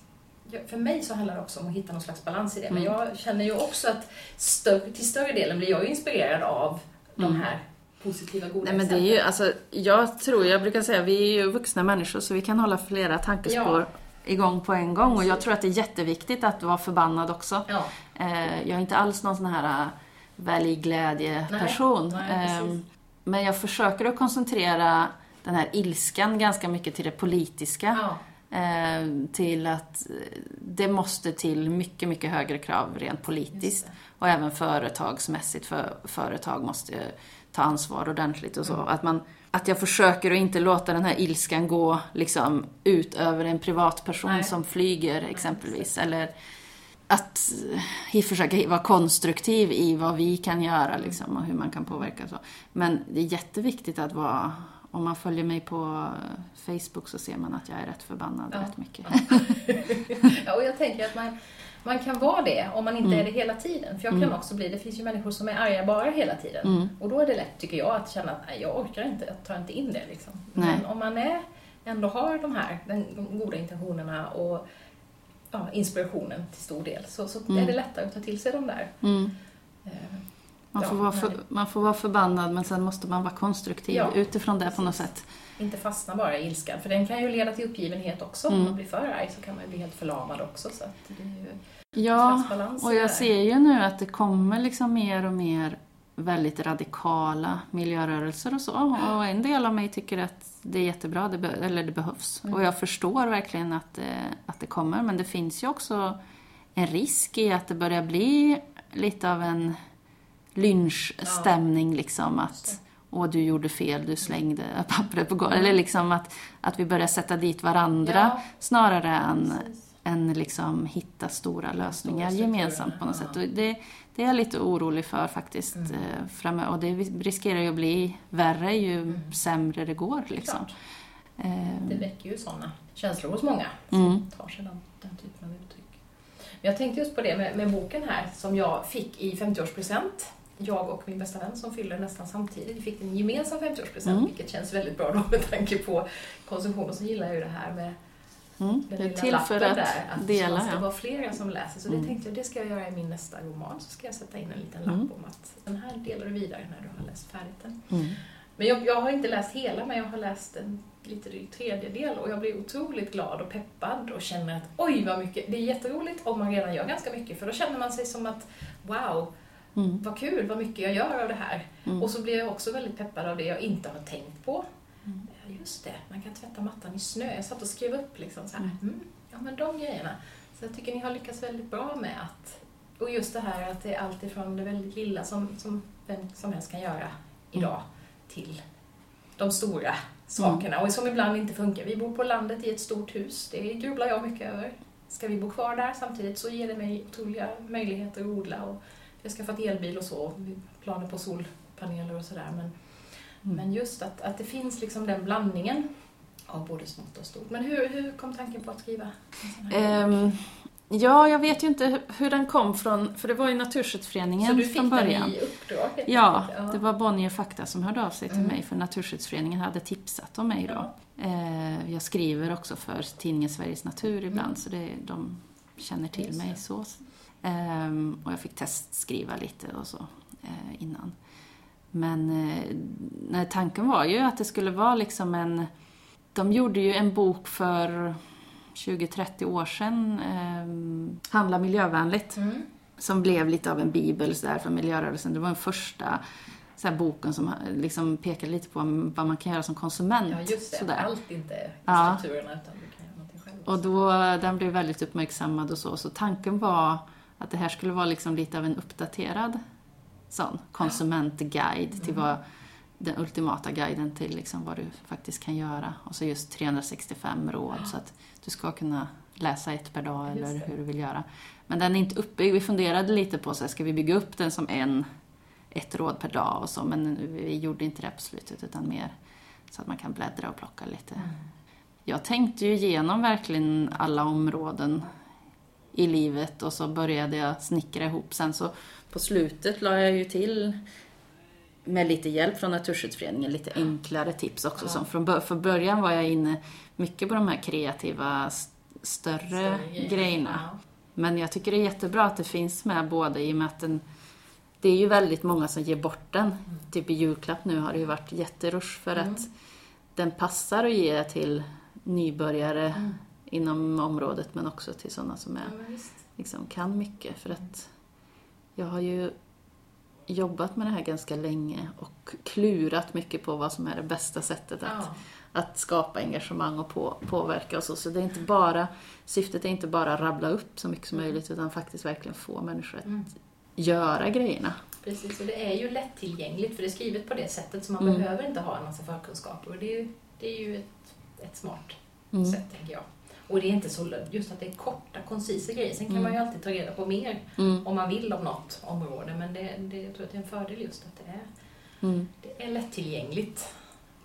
för mig så handlar det också om att hitta någon slags balans i det. Men mm. jag känner ju också att större, till större delen blir jag inspirerad av de mm. här positiva, goda Nej, men det är ju, alltså, Jag tror, jag brukar säga, vi är ju vuxna människor så vi kan hålla flera tankespår ja. igång på en gång. Och jag tror att det är jätteviktigt att vara förbannad också. Ja. Eh, jag är inte alls någon sån här äh, välj glädje-person. Ehm, men jag försöker att koncentrera den här ilskan ganska mycket till det politiska. Ja. Ehm, till att det måste till mycket, mycket högre krav rent politiskt. Och även företagsmässigt, för företag måste ta ansvar ordentligt och så. Mm. Att, man, att jag försöker att inte låta den här ilskan gå liksom, ut över en privatperson Nej. som flyger exempelvis. Eller att försöka vara konstruktiv i vad vi kan göra liksom, och hur man kan påverka. Så. Men det är jätteviktigt att vara om man följer mig på Facebook så ser man att jag är rätt förbannad ja. rätt mycket. ja, och jag tänker att man, man kan vara det om man inte mm. är det hela tiden. För jag kan mm. också bli, det finns ju människor som är arga bara hela tiden. Mm. Och då är det lätt, tycker jag, att känna att nej, jag orkar inte, jag tar inte in det. Liksom. Men om man är, ändå har de här de goda intentionerna och ja, inspirationen till stor del, så, så är mm. det lättare att ta till sig de där. Eh, man, får vara för, man får vara förbannad men sen måste man vara konstruktiv ja, utifrån det på något sätt. Inte fastna bara i ilskan, för den kan ju leda till uppgivenhet också. Mm. Om man blir för arg så kan man ju bli helt förlamad också. Så det är ju Ja, och jag ser ju nu att det kommer liksom mer och mer väldigt radikala miljörörelser och så. Och en del av mig tycker att det är jättebra, det eller det behövs. Mm. Och jag förstår verkligen att det, att det kommer. Men det finns ju också en risk i att det börjar bli lite av en lynchstämning. Ja. Liksom, att Åh, du gjorde fel, du slängde pappret på golvet. Mm. Eller liksom att, att vi börjar sätta dit varandra ja. snarare än Precis än liksom hitta stora lösningar stora gemensamt på något ja. sätt. Och det, det är jag lite orolig för faktiskt mm. Eh, framöver. Och det riskerar ju att bli värre ju mm. sämre det går. Liksom. Det väcker ju sådana känslor hos många som mm. tar sig den, den typen av uttryck. Men jag tänkte just på det med, med boken här som jag fick i 50-årspresent jag och min bästa vän som fyller nästan samtidigt. Vi fick en gemensam 50-årspresent, mm. vilket känns väldigt bra då med tanke på konsumtion. Och så gillar jag ju det här med Mm, det är till för att, där, att dela. Det ska vara flera som läser. Så mm. det tänkte jag, det ska jag göra i min nästa roman. Så ska jag sätta in en liten lapp mm. om att den här delar du vidare när du har läst färdigt den. Mm. Men jag, jag, har inte läst hela, men jag har läst en lite dryg tredjedel och jag blir otroligt glad och peppad och känner att oj vad mycket, det är jätteroligt om man redan gör ganska mycket för då känner man sig som att wow, Mm. vad kul, vad mycket jag gör av det här. Mm. Och så blir jag också väldigt peppad av det jag inte har tänkt på. Mm. Just det, man kan tvätta mattan i snö. Jag satt och skrev upp liksom så här. Mm. Mm, ja, men de grejerna. Så jag tycker ni har lyckats väldigt bra med att... Och just det här att det är allt ifrån det väldigt lilla som, som vem som helst kan göra idag till de stora sakerna. Och som ibland inte funkar. Vi bor på landet i ett stort hus. Det grubblar jag mycket över. Ska vi bo kvar där samtidigt så ger det mig otroliga möjligheter att odla. Och jag ska skaffat elbil och så. Har planer på solpaneler och sådär. Men, Mm. men just att, att det finns liksom den blandningen av både smått och stort. Men hur, hur kom tanken på att skriva? Ehm, ja, jag vet ju inte hur- den kom från, för det var ju Naturskyddsföreningen Så du fick från början. den i uppdrag? Ja, enkelt? det var Bonnier Fakta som hörde av sig till Mm. mig för Naturskyddsföreningen hade tipsat om mig då. Eh, jag skriver också för tidningen Sveriges Natur ibland så det, de känner till Just mig så. Ehm, och jag fick testskriva lite och så eh, innan. Men eh, nej, tanken var ju att det skulle vara liksom en... De gjorde ju en bok för 20-30 år sedan, eh, Handla miljövänligt Mm. som blev lite av en bibel så där för miljörörelsen. Det var den första så här, boken som liksom pekade lite på vad man kan göra som konsument. Ja, just det. så där. Allt inte i Ja. strukturerna utan du kan göra någonting själv. Och då, den blev väldigt uppmärksammad och så. Så tanken var att det här skulle vara liksom lite av en uppdaterad sån konsumentguide till vad den ultimata guiden till liksom vad du faktiskt kan göra. Och så just 365 råd så att du ska kunna läsa ett per dag eller hur du vill göra. Men den är inte uppbyggd. Vi funderade lite på så här, ska vi bygga upp den som en, ett råd per dag och så, men vi gjorde inte det på slutet utan mer så att man kan bläddra och plocka lite. Jag tänkte ju igenom verkligen alla områden i livet och så började jag snickra ihop. Sen så på slutet la jag ju till med lite hjälp från Naturskyddsföreningen, lite enklare tips också. Ja. Som från för början var jag inne mycket på de här kreativa, större, Större grejerna. Ja. Men jag tycker det är jättebra att det finns med både i och med att den, det är ju väldigt många som ger bort den. Typ i julklapp nu har det ju varit jätterush för Mm. att den passar att ge till nybörjare Mm. inom området men också till sådana som är, Ja, liksom, kan mycket. För att jag har ju jobbat med det här ganska länge och klurat mycket på vad som är det bästa sättet att Ja. att skapa engagemang och på, påverka och så. Så det är inte bara, syftet är inte bara att rabbla upp så mycket som möjligt utan faktiskt verkligen få människor att Mm. göra grejerna. Precis, och det är ju lättillgängligt för det är skrivet på det sättet så man Mm. behöver inte ha en massa förkunskaper. Och det är ju, det är ju ett, ett smart Mm. sätt, tänker jag. Och det är inte så just att det är korta, koncisa grejer. Sen kan Mm. man ju alltid ta reda på mer Mm. om man vill om något område. Men det, det, jag tror att det är en fördel just att det är, Mm. det är lättillgängligt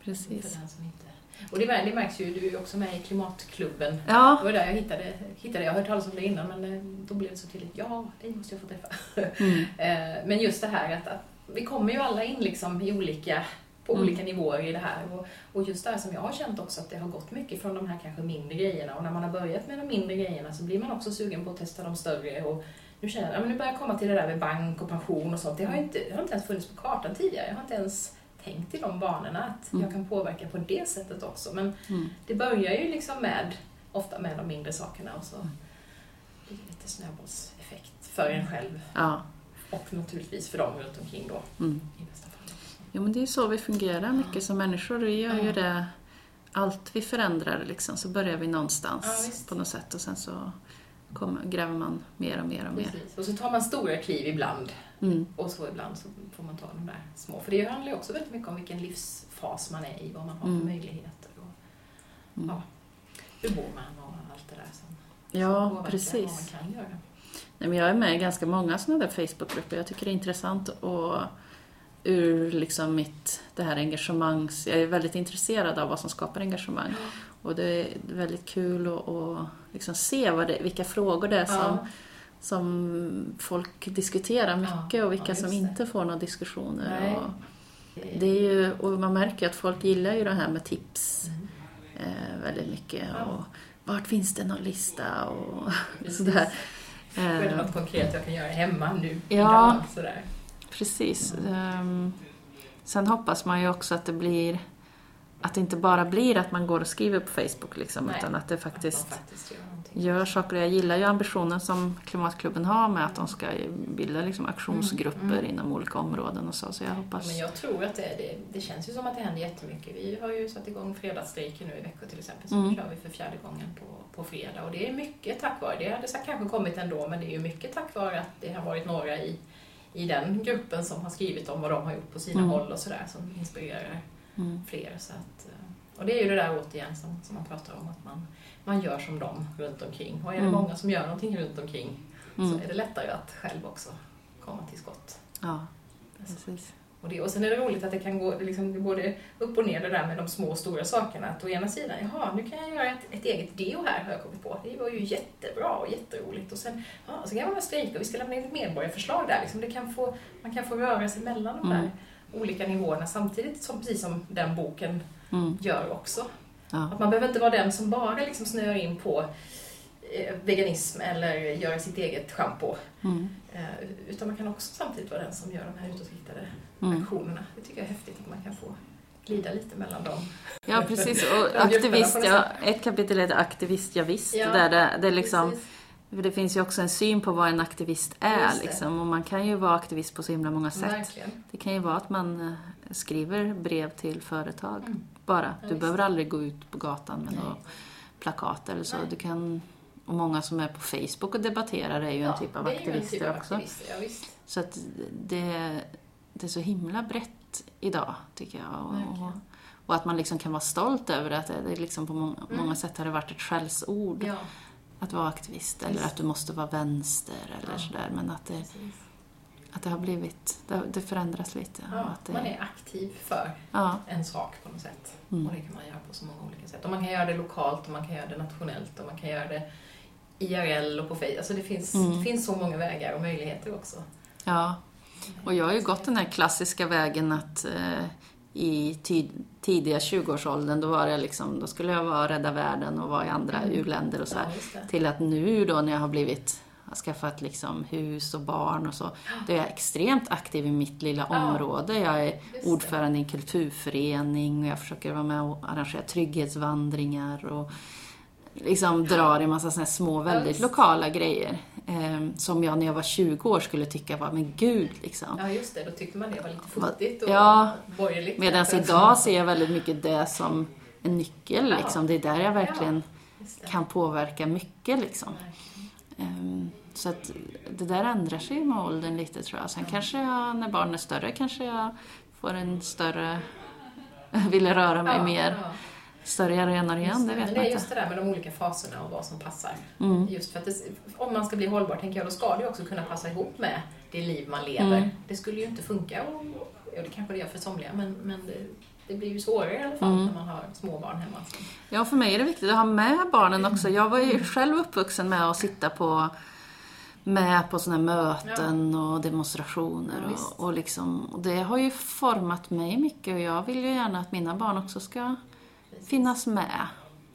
Precis. för den som inte... Och det, det märks ju, du är ju också med i Klimatklubben. Det Ja. var där jag hittade, hittade jag har hört talas om det innan men eh, då blev det så tydligt. Ja, dig måste jag få träffa. Mm. Eh, Men just det här att, att vi kommer ju alla in liksom i olika, på Mm. olika nivåer i det här. Och, och just det här som jag har känt också att det har gått mycket från de här kanske mindre grejerna. Och när man har börjat med de mindre grejerna så blir man också sugen på att testa de större. Och nu känner jag, ja, men nu börjar jag komma till det där med bank och pension och sånt. Det har, inte, det har inte ens funnits på kartan tidigare. Jag har inte ens tänkt i de banorna att Mm. jag kan påverka på det sättet också. Men Mm. det börjar ju liksom med, ofta med de mindre sakerna och så Mm. blir det lite snöbollseffekt för en själv Ja. och naturligtvis för dem runt omkring då Mm. i fall. Jo, men det är ju så vi fungerar mycket som människor. Vi gör ju det, allt vi förändrar liksom, så börjar vi någonstans på något sätt och sen så kommer, gräver man mer och mer och mer. Precis. Och så tar man stora kliv ibland Mm. och så ibland så får man ta de där små. För det handlar ju också väldigt mycket om vilken livsfas man är i, vad man har Mm. för möjligheter och Mm. Ja. hur bor man och allt det där som, som Ja, påverkar precis. vad man kan göra. Nej, men jag är med i ganska många sådana där Facebookgrupper. Jag tycker det är intressant och ur liksom mitt, det här engagemangs... Jag är väldigt intresserad av vad som skapar engagemang. Och det är väldigt kul att, att liksom se vad det, vilka frågor det är som, Ja. som folk diskuterar mycket Ja, och vilka ja, som inte får några diskussioner. Och det är ju, och man märker att folk gillar ju det här med tips Mm. eh, väldigt mycket. Och vart finns det någon lista och Precis. sådär. Är det Eh, något konkret jag kan göra hemma nu? Ja. idag, Sådär. Precis. Ehm, sen hoppas man ju också att det blir att det inte bara blir att man går och skriver på Facebook liksom, Nej. utan att det Att man faktiskt faktiskt gör gör saker. Jag gillar ju ambitionen som Klimatklubben har med att de ska bilda liksom aktionsgrupper Mm, mm. inom olika områden och så. Så jag Ja, hoppas... men jag tror att det, det, det känns ju som att det händer jättemycket. Vi har ju satt igång fredagsstrejker nu i Växjö till exempel, så Mm. nu kör vi för fjärde gången på, på fredag. Och det är mycket tack vare, det hade kanske kommit ändå, men det är ju mycket tack vare att det har varit några i, i den gruppen som har skrivit om vad de har gjort på sina Mm. håll och sådär, som inspirerar Mm. fler. Så att, eh, och det är ju det där återigen som, som man pratar om, att man, man gör som dem runt omkring. Och är det Mm. många som gör någonting runt omkring Mm. så är det lättare att själv också komma till skott. Ja, precis. Och, det, och sen är det roligt att det kan gå liksom, både upp och ner det där med de små och stora sakerna. Att å ena sidan, jaha, nu kan jag göra ett, ett eget deo här har jag kommit på. Det var ju jättebra och jätteroligt. Och sen, ja, så kan man väl strejka och vi ska lämna in ett medborgarförslag där. Liksom. Det kan få, man kan få röra sig mellan de Mm. där olika nivåerna samtidigt som precis som den boken Mm. gör också. Ja. Att man behöver inte vara den som bara liksom snöar in på veganism eller gör sitt eget schampo. Mm. Eh, utan man kan också samtidigt vara den som gör de här utåtriktade Mm. aktionerna. Det tycker jag är häftigt att man kan få glida lite mellan dem. Ja, precis. Och aktivist, ja, ett kapitel heter Aktivist, ja, visst. Ja, där det, det, är liksom, det finns ju också en syn på vad en aktivist är. Liksom, och man kan ju vara aktivist på så himla många sätt. Verkligen. Det kan ju vara att man eh, skriver brev till företag Mm. bara. Ja, Du visst. behöver aldrig gå ut på gatan med några plakat eller så. Nej. Du kan, och många som är på Facebook och debatterar är ju en typ av det är ju en aktivister typ av också. aktivister, Ja. Så att det, det är så himla brett idag, tycker jag. Och, och att man liksom kan vara stolt över att det, det liksom på många, Mm. många sätt har det varit ett skällsord Ja, att vara aktivist. Eller att du måste vara vänster eller Ja. sådär. Men att det, precis. att det har blivit, det, det förändras lite. Ja, det, man är aktiv för ja, en sak på något sätt. Mm. Och det kan man göra på så många olika sätt. Och man kan göra det lokalt och man kan göra det nationellt och man kan göra det IRL och på Facebook. Alltså det finns, Mm. det finns så många vägar och möjligheter också. ja. Och jag har ju gått den här klassiska vägen att eh, i tid, tidiga 20-årsåldern, då, var jag liksom, då skulle jag vara rädda världen och vara i andra u-länder och så här. Ja. Till att nu då när jag har blivit har skaffat liksom hus och barn och så, då är jag extremt aktiv i mitt lilla område. Jag är ordförande i en kulturförening och jag försöker vara med och arrangera trygghetsvandringar och liksom drar i massa såna små, väldigt visst. lokala grejer. Eh, som jag när jag var 20 år skulle tycka var, men gud liksom. Ja, just det. Då tyckte man det var lite futtigt och Ja. borgerligt. Medan idag ser jag väldigt mycket det som en nyckel Ja. liksom. Det är där jag verkligen det. kan påverka mycket liksom. Ehm, Så att det där ändrar sig med åldern lite tror jag. Sen kanske jag, när barnen är större, kanske jag får en större... Vill röra mig Ja, mer. Ja. Större arenor igen, Just det vet Men det är inte. just det där med de olika faserna och vad som passar. Mm. Just för att det, om man ska bli hållbar, tänker jag, då ska det ju också kunna passa ihop med det liv man lever. Mm. Det skulle ju inte funka, och, ja, det kanske det gör för somliga, men, men det, det blir ju svårare i alla fall Mm. när man har små barn hemma. Ja, för mig är det viktigt att ha med barnen också. Jag var Mm. ju själv uppvuxen med att sitta på med på sådana här möten och demonstrationer. Ja, och, och, liksom, och det har ju format mig mycket och jag vill ju gärna att mina barn också ska finnas med.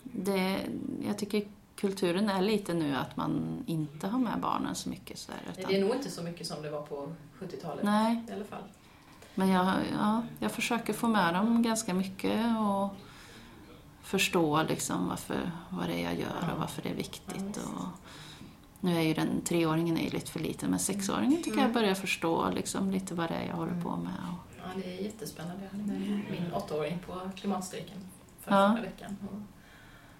Det, jag tycker kulturen är lite nu att man inte har med barnen så mycket. Så där, utan, Det är nog inte så mycket som det var på 70-talet Nej. i alla fall. Men jag, ja, jag försöker få med dem ganska mycket och förstå liksom varför, vad det är jag gör och varför det är viktigt. Och, nu är ju den treåringen är ju lite för liten, men sexåringen tycker jag börjar förstå liksom, lite vad det är jag håller på med. Och, Ja, det är jättespännande. Jag hade med min åttaåring på klimatstrejken förra, Ja. förra veckan.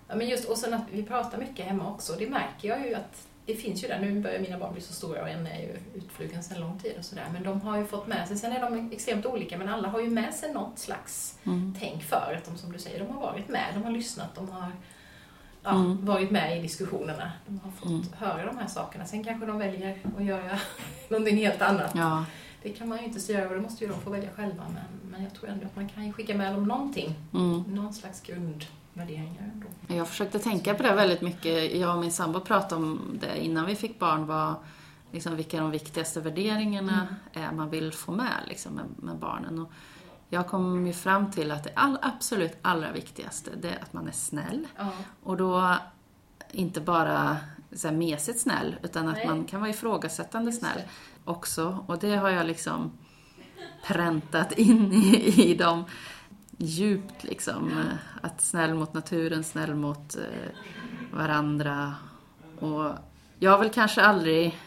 Ja, men just, och sen att vi pratar mycket hemma också. Det märker jag ju att det finns ju där. Nu börjar mina barn bli så stora och en är ju utflugen sedan lång tid och sådär. Men de har ju fått med sig, sen är de extremt olika, men alla har ju med sig något slags mm, tänk för att de, som du säger, de har varit med, de har lyssnat, de har ja, Mm. varit med i diskussionerna. De har fått Mm. höra de här sakerna. Sen kanske de väljer att göra någonting helt annat. ja, Det kan man ju inte styra och det måste ju de få välja själva. Men, men jag tror ändå att man kan skicka med dem någonting. mm. Någon slags grundvärderingar ändå. Jag försökte tänka på det väldigt mycket. Jag och min sambo pratade om det innan vi fick barn. Var, liksom, vilka de viktigaste värderingarna är man vill få med, liksom, med, med barnen. Och jag kom ju fram till att det all, absolut allra viktigaste det är att man är snäll. Ja, Och då inte bara så här mesigt snäll, utan att Nej. man kan vara ifrågasättande Just snäll. Också. Och det har jag liksom präntat in i, i dem djupt liksom. Att snäll mot naturen, snäll mot eh, varandra Och jag har väl kanske aldrig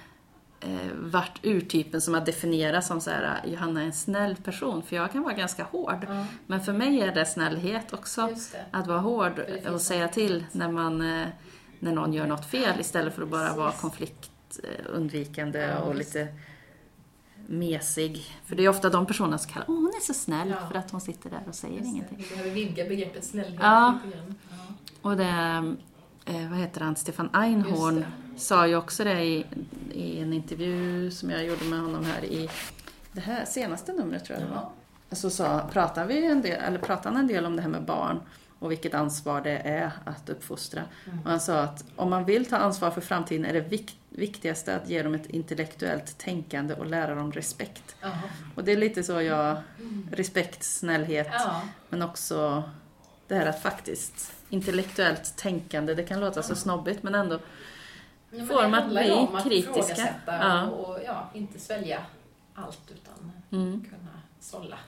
eh, varit urtypen som har definierats som så här, Johanna är en snäll person, för jag kan vara ganska hård. Ja, Men för mig är det snällhet också, det. att vara hård och säga till när, man, eh, när någon gör något fel istället för att bara vara konfliktundvikande Ja, och lite mesig. För det är ofta de personerna som kallar åh hon är så snäll Ja. för att hon sitter där och säger Just ingenting. Vi behöver vidga begreppet snällhet Ja. lite grann. Ja. Och det, eh, vad heter han, Stefan Einhorn sa ju också det i, i en intervju som jag gjorde med honom här i det här senaste numret tror jag det var. Ja. Så sa, pratade, vi en del, eller pratade han en del om det här med barn och vilket ansvar det är att uppfostra. Mm. Och han sa att om man vill ta ansvar för framtiden är det vik- viktigaste att ge dem ett intellektuellt tänkande och lära dem respekt. Jaha. Och det är lite så jag, respekt, snällhet, Ja. men också det här att faktiskt intellektuellt tänkande, det kan låta så snobbigt men ändå Ja, Får det dem att handlar ju bli om att kritiska. Ja. och, ja, inte svälja allt utan mm. kunna sålla.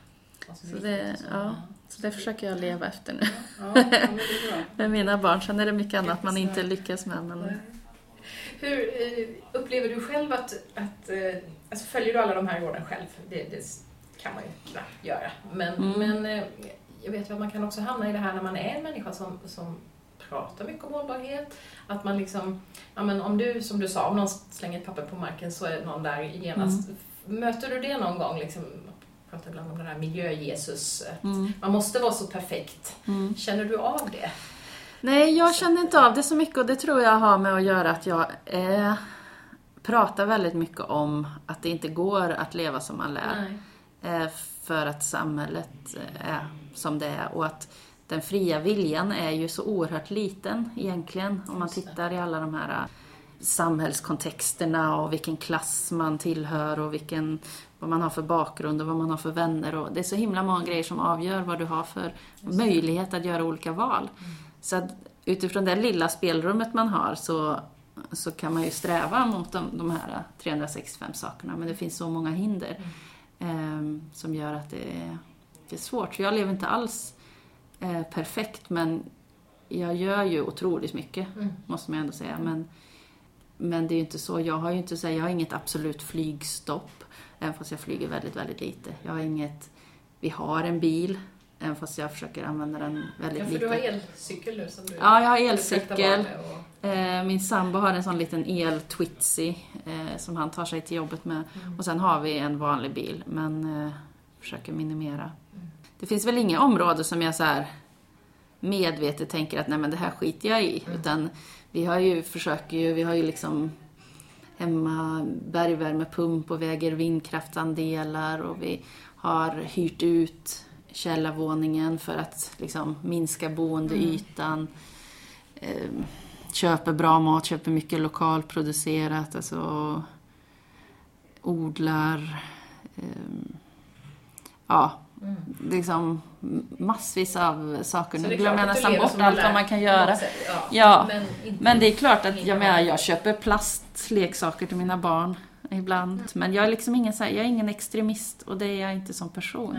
vad som är Så viktigt det- ja. Så det försöker jag leva efter nu Ja, ja, med mina barn. Sen är det mycket annat man inte lyckas med. Men... Hur eh, upplever du själv att, att eh, alltså följer du alla de här råden själv? Det, det kan man ju knappt göra. Men, Mm. men eh, jag vet ju att man kan också hamna i det här när man är en människa som, som pratar mycket om hållbarhet. Att man liksom, ja men om du, som du sa, om någon slänger ett papper på marken så är någon där genast. Mm. Möter du det någon gång? Liksom, pratar ibland om den här miljö-Jesus. Mm. Man måste vara så perfekt. Mm. Känner du av det? Nej, jag känner inte av det så mycket och det tror jag har med att göra att jag eh, pratar väldigt mycket om att det inte går att leva som man lär. Eh, för att samhället eh, är som det är och att den fria viljan är ju så oerhört liten egentligen om man tittar i alla de här samhällskontexterna och vilken klass man tillhör och vilken, vad man har för bakgrund och vad man har för vänner. Och det är så himla många grejer som avgör vad du har för möjlighet att göra olika val. Så att utifrån det lilla spelrummet man har så, så kan man ju sträva mot de, de här 365 sakerna men det finns så många hinder eh, som gör att det är, det är svårt. Så jag lever inte alls eh, perfekt men jag gör ju otroligt mycket, Mm. måste man ändå säga. Men, men det är ju inte så, jag har ju inte så, jag har inget absolut flygstopp, även fast jag flyger väldigt, väldigt lite. Jag har inget, vi har en bil, även fast jag försöker använda den väldigt Ja, för lite. du har elcykel nu som du Ja, jag har elcykel. och- Eh, Min sambo har en sån liten el-twitsy eh, som han tar sig till jobbet med. Mm. Och sen har vi en vanlig bil, men eh, försöker minimera. Mm. Det finns väl inga områden som jag så här medvetet tänker att nej men det här skiter jag i. Mm. Utan vi har ju, försöker ju, vi har ju liksom hemma bergvärmepump och väger vindkraftsandelar och vi har hyrt ut källarvåningen för att liksom minska boendeytan. Mm. köper bra mat, köper mycket lokalproducerat, alltså odlar. Ehm, ja, liksom massvis av saker. Så Nu glömmer jag nästan bort allt vad man kan göra. sätt, Ja. Ja, Men, Men det är klart att jag menar, jag köper plastleksaker till mina barn ibland. Men jag är liksom ingen, så här, jag är ingen extremist och det är jag inte som person.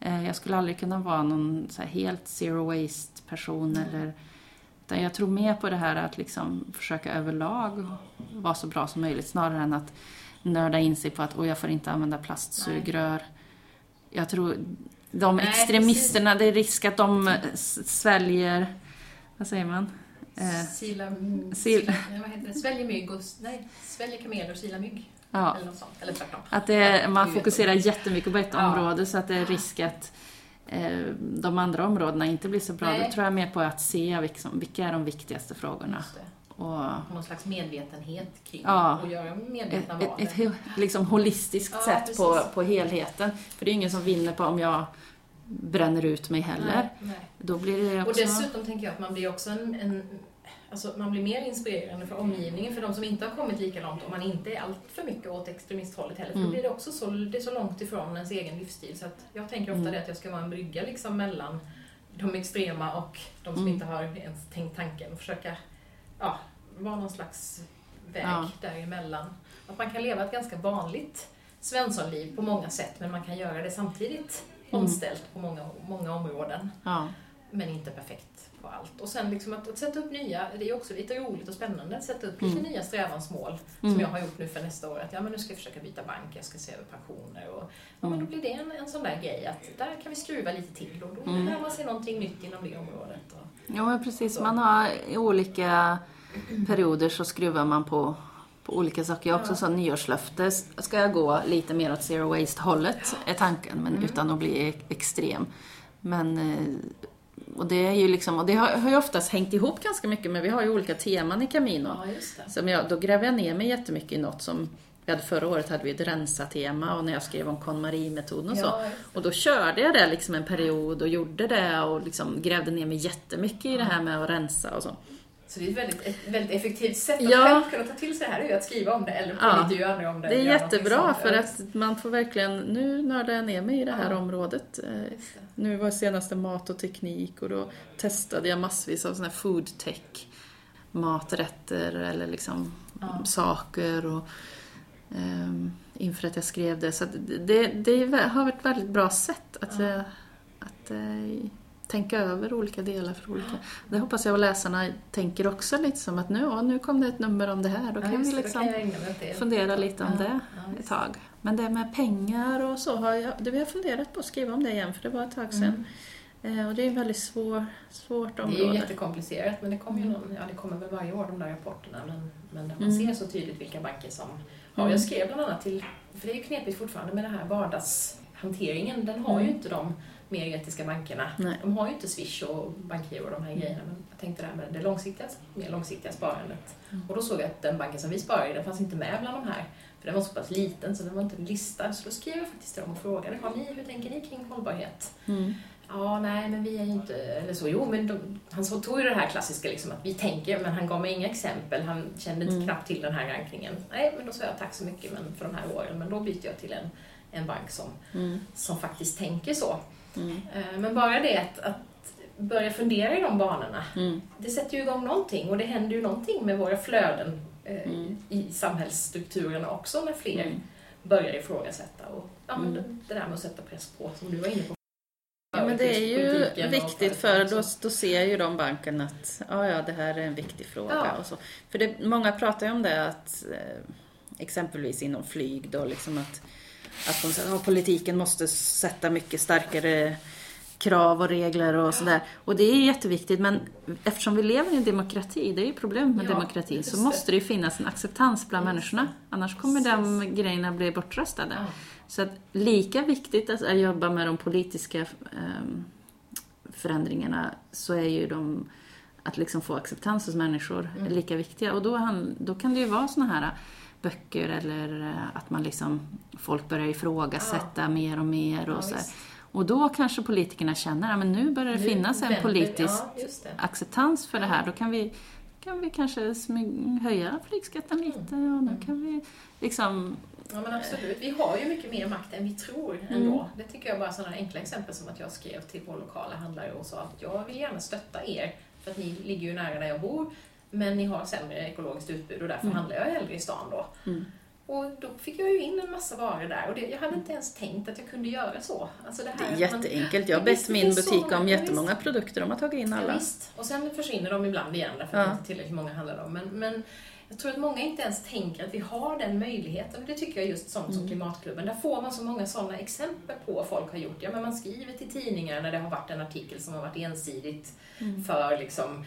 Nej. Eh, Jag skulle aldrig kunna vara någon helt zero waste person Mm. eller utan jag tror mer på det här att liksom försöka överlag vara så bra som möjligt snarare än att nörda in sig på att oh, jag får inte använda plastsugrör. Jag tror de Nej, extremisterna, det är risk att de sväljer, vad säger man? Eh, Sila, sil- sila, ja, vad heter det? Sväljer mygg och, nej, sväljer kameler och sila mygg. ja. Eller något sånt. Eller tvärtom. Att det Ja, man fokuserar jättemycket på ett Ja. område så att det är risk att eh, de andra områdena inte blir så bra. Nej. Då tror jag mer på att se liksom, vilka är de viktigaste frågorna. Och Någon slags medvetenhet kring Ja. och göra ett, medvetna ett, val. ett he- liksom holistiskt Ja, sätt på, precis. på helheten. För det är ingen som vinner på om jag bränner ut mig heller. Nej, nej. Då blir det Och också... dessutom tänker jag att man blir också en, en Alltså man blir mer inspirerande för omgivningen, för de som inte har kommit lika långt, om man inte är allt för mycket åt extremisthållet heller. För då Mm. blir det också så, det är så långt ifrån ens egen livsstil. Så att jag tänker ofta Mm. det att jag ska vara en brygga liksom mellan de extrema och de som Mm. inte har ens tänkt tanken. Och försöka ja, vara någon slags väg Ja. däremellan. Att man kan leva ett ganska vanligt Svenssonliv på många sätt, men man kan göra det samtidigt Mm. omställt på många, många områden. Ja. Men inte perfekt på allt. Och sen liksom att, att sätta upp nya, det är också lite roligt och spännande, att sätta upp lite Mm. nya strävansmål Mm. som jag har gjort nu för nästa år. Att ja, men nu ska jag försöka byta bank, jag ska se över pensioner och ja, men Mm. då blir det en, en sån där grej att där kan vi skruva lite till och då Mm. lär man sig någonting nytt inom det området. Och, Ja, men precis. Så. Man har i olika perioder så skruvar man på, på olika saker. Jag har också Ja. så nyårslöfte. Ska jag gå lite mer åt zero waste-hållet, är tanken, men Mm. utan att bli e- extrem. Men, eh, och det är ju liksom, och det har, har ju oftast hängt ihop ganska mycket, men vi har ju olika teman i Camino. ja. Som jag, då gräver jag ner mig jättemycket i något som vi hade förra året hade vi ett rensa-tema och när jag skrev om KonMari-metoden och så. Ja. Och då körde jag det liksom en period och gjorde det och liksom grävde ner mig jättemycket i det här med att rensa och så. Så det är ett väldigt, ett väldigt effektivt sätt att Ja. själv kunna ta till sig det här, är ju att skriva om det eller få Ja. intervjua andra om det. Det är jättebra för att man får verkligen, nu nördar jag ner mig i det här Ja. området. Eh, det. Nu var senaste mat och teknik och då testade jag massvis av såna här food tech maträtter eller liksom Ja. saker och ehm, inför att jag skrev det. Så att det, det har varit ett väldigt bra sätt att, eh, att eh, tänka över olika delar för olika. Det hoppas jag att läsarna tänker också lite som att nu, ja, nu kom det ett nummer om det här, då kan vi liksom kan fundera lite om Ja, det ja, ett tag. Men det med pengar och så har jag, det har jag funderat på att skriva om det igen för det var ett tag sedan. Eh, Och det är ett väldigt svår, svårt Det är ju område. jättekomplicerat men det kommer ju någon, ja det kommer väl varje år de där rapporterna men, men där man Mm. ser så tydligt vilka banker som har. Mm. Jag skrev bland annat till, för det är ju knepigt fortfarande med den här vardagshanteringen, den har ju Mm. inte de mer etiska bankerna. Nej. De har ju inte Swish och Bankgiro och de här grejerna men jag tänkte det här med det långsiktiga, mer långsiktiga sparandet. Mm. Och då såg jag att den banken som vi sparar i, den fanns inte med bland de här. För den var så pass liten så den var inte listad. Så då skrev jag faktiskt till dem och frågade, har ni, hur tänker ni kring hållbarhet? Mm. Ja, nej, men vi är ju inte... Eller så, jo, men de, han så tog ju det här klassiska liksom att vi tänker, men han gav mig inga exempel. Han kände inte Mm. knappt till den här rankningen. Nej, men då sa jag tack så mycket men för de här åren, men då byter jag till en, en bank som, Mm. som faktiskt tänker så. Mm. Eh, Men bara det att, att börja fundera i de banorna, Mm. det sätter ju igång någonting och det händer ju någonting med våra flöden eh, Mm. i samhällsstrukturerna också när fler Mm. börjar ifrågasätta. Och, ja, men Mm. det, det där med att sätta press på, som du var inne på. Ja, men det är ju viktigt för då, då ser ju de banken att ja, ja, det här är en viktig fråga. Ja. Och så. För det, många pratar ju om det att eh, exempelvis inom flyg då liksom att, att de säger att politiken måste sätta mycket starkare krav och regler och sådär. Och det är jätteviktigt men eftersom vi lever i en demokrati, det är ju problemet med Ja, demokrati, just så måste det ju finnas en acceptans bland människorna. Annars kommer Precis. de grejerna bli bortröstade. Ja. Så att lika viktigt att jobba med de politiska ehm, förändringarna så är ju de att liksom få acceptans hos människor Mm. lika viktiga. Och då, då kan det ju vara såna här böcker eller eh, att man liksom, folk börjar ifrågasätta mer och mer. Och, Ja, så och då kanske politikerna känner att nu börjar det Nu finnas en politisk Ja, acceptans för det här. Då kan vi, kan vi kanske smyg, höja flygskatten lite och då Mm. kan vi liksom Ja men absolut, vi har ju mycket mer makt än vi tror ändå. Det tycker jag bara sådana enkla exempel som att jag skrev till vår lokala handlare och sa att jag vill gärna stötta er för att ni ligger ju nära där jag bor men ni har sämre ekologiskt utbud och därför Mm. handlar jag hellre i stan då. Mm. Och då fick jag ju in en massa varor där och det, jag hade inte ens tänkt att jag kunde göra så. Alltså det, Det här är att man- jätteenkelt. Jag har Ja, bett det min så butik om ja, jättemånga visst. produkter. De har tagit in Ja, alla. visst. Och sen försvinner de ibland igen därför Ja. det inte tillräckligt många handlar om. Men, men jag tror att många inte ens tänker att vi har den möjligheten. Det tycker jag just sånt som Mm. Klimatklubben. Där får man så många sådana exempel på vad folk har gjort. Ja, men man skriver till tidningar när det har varit en artikel som har varit ensidigt Mm. för liksom,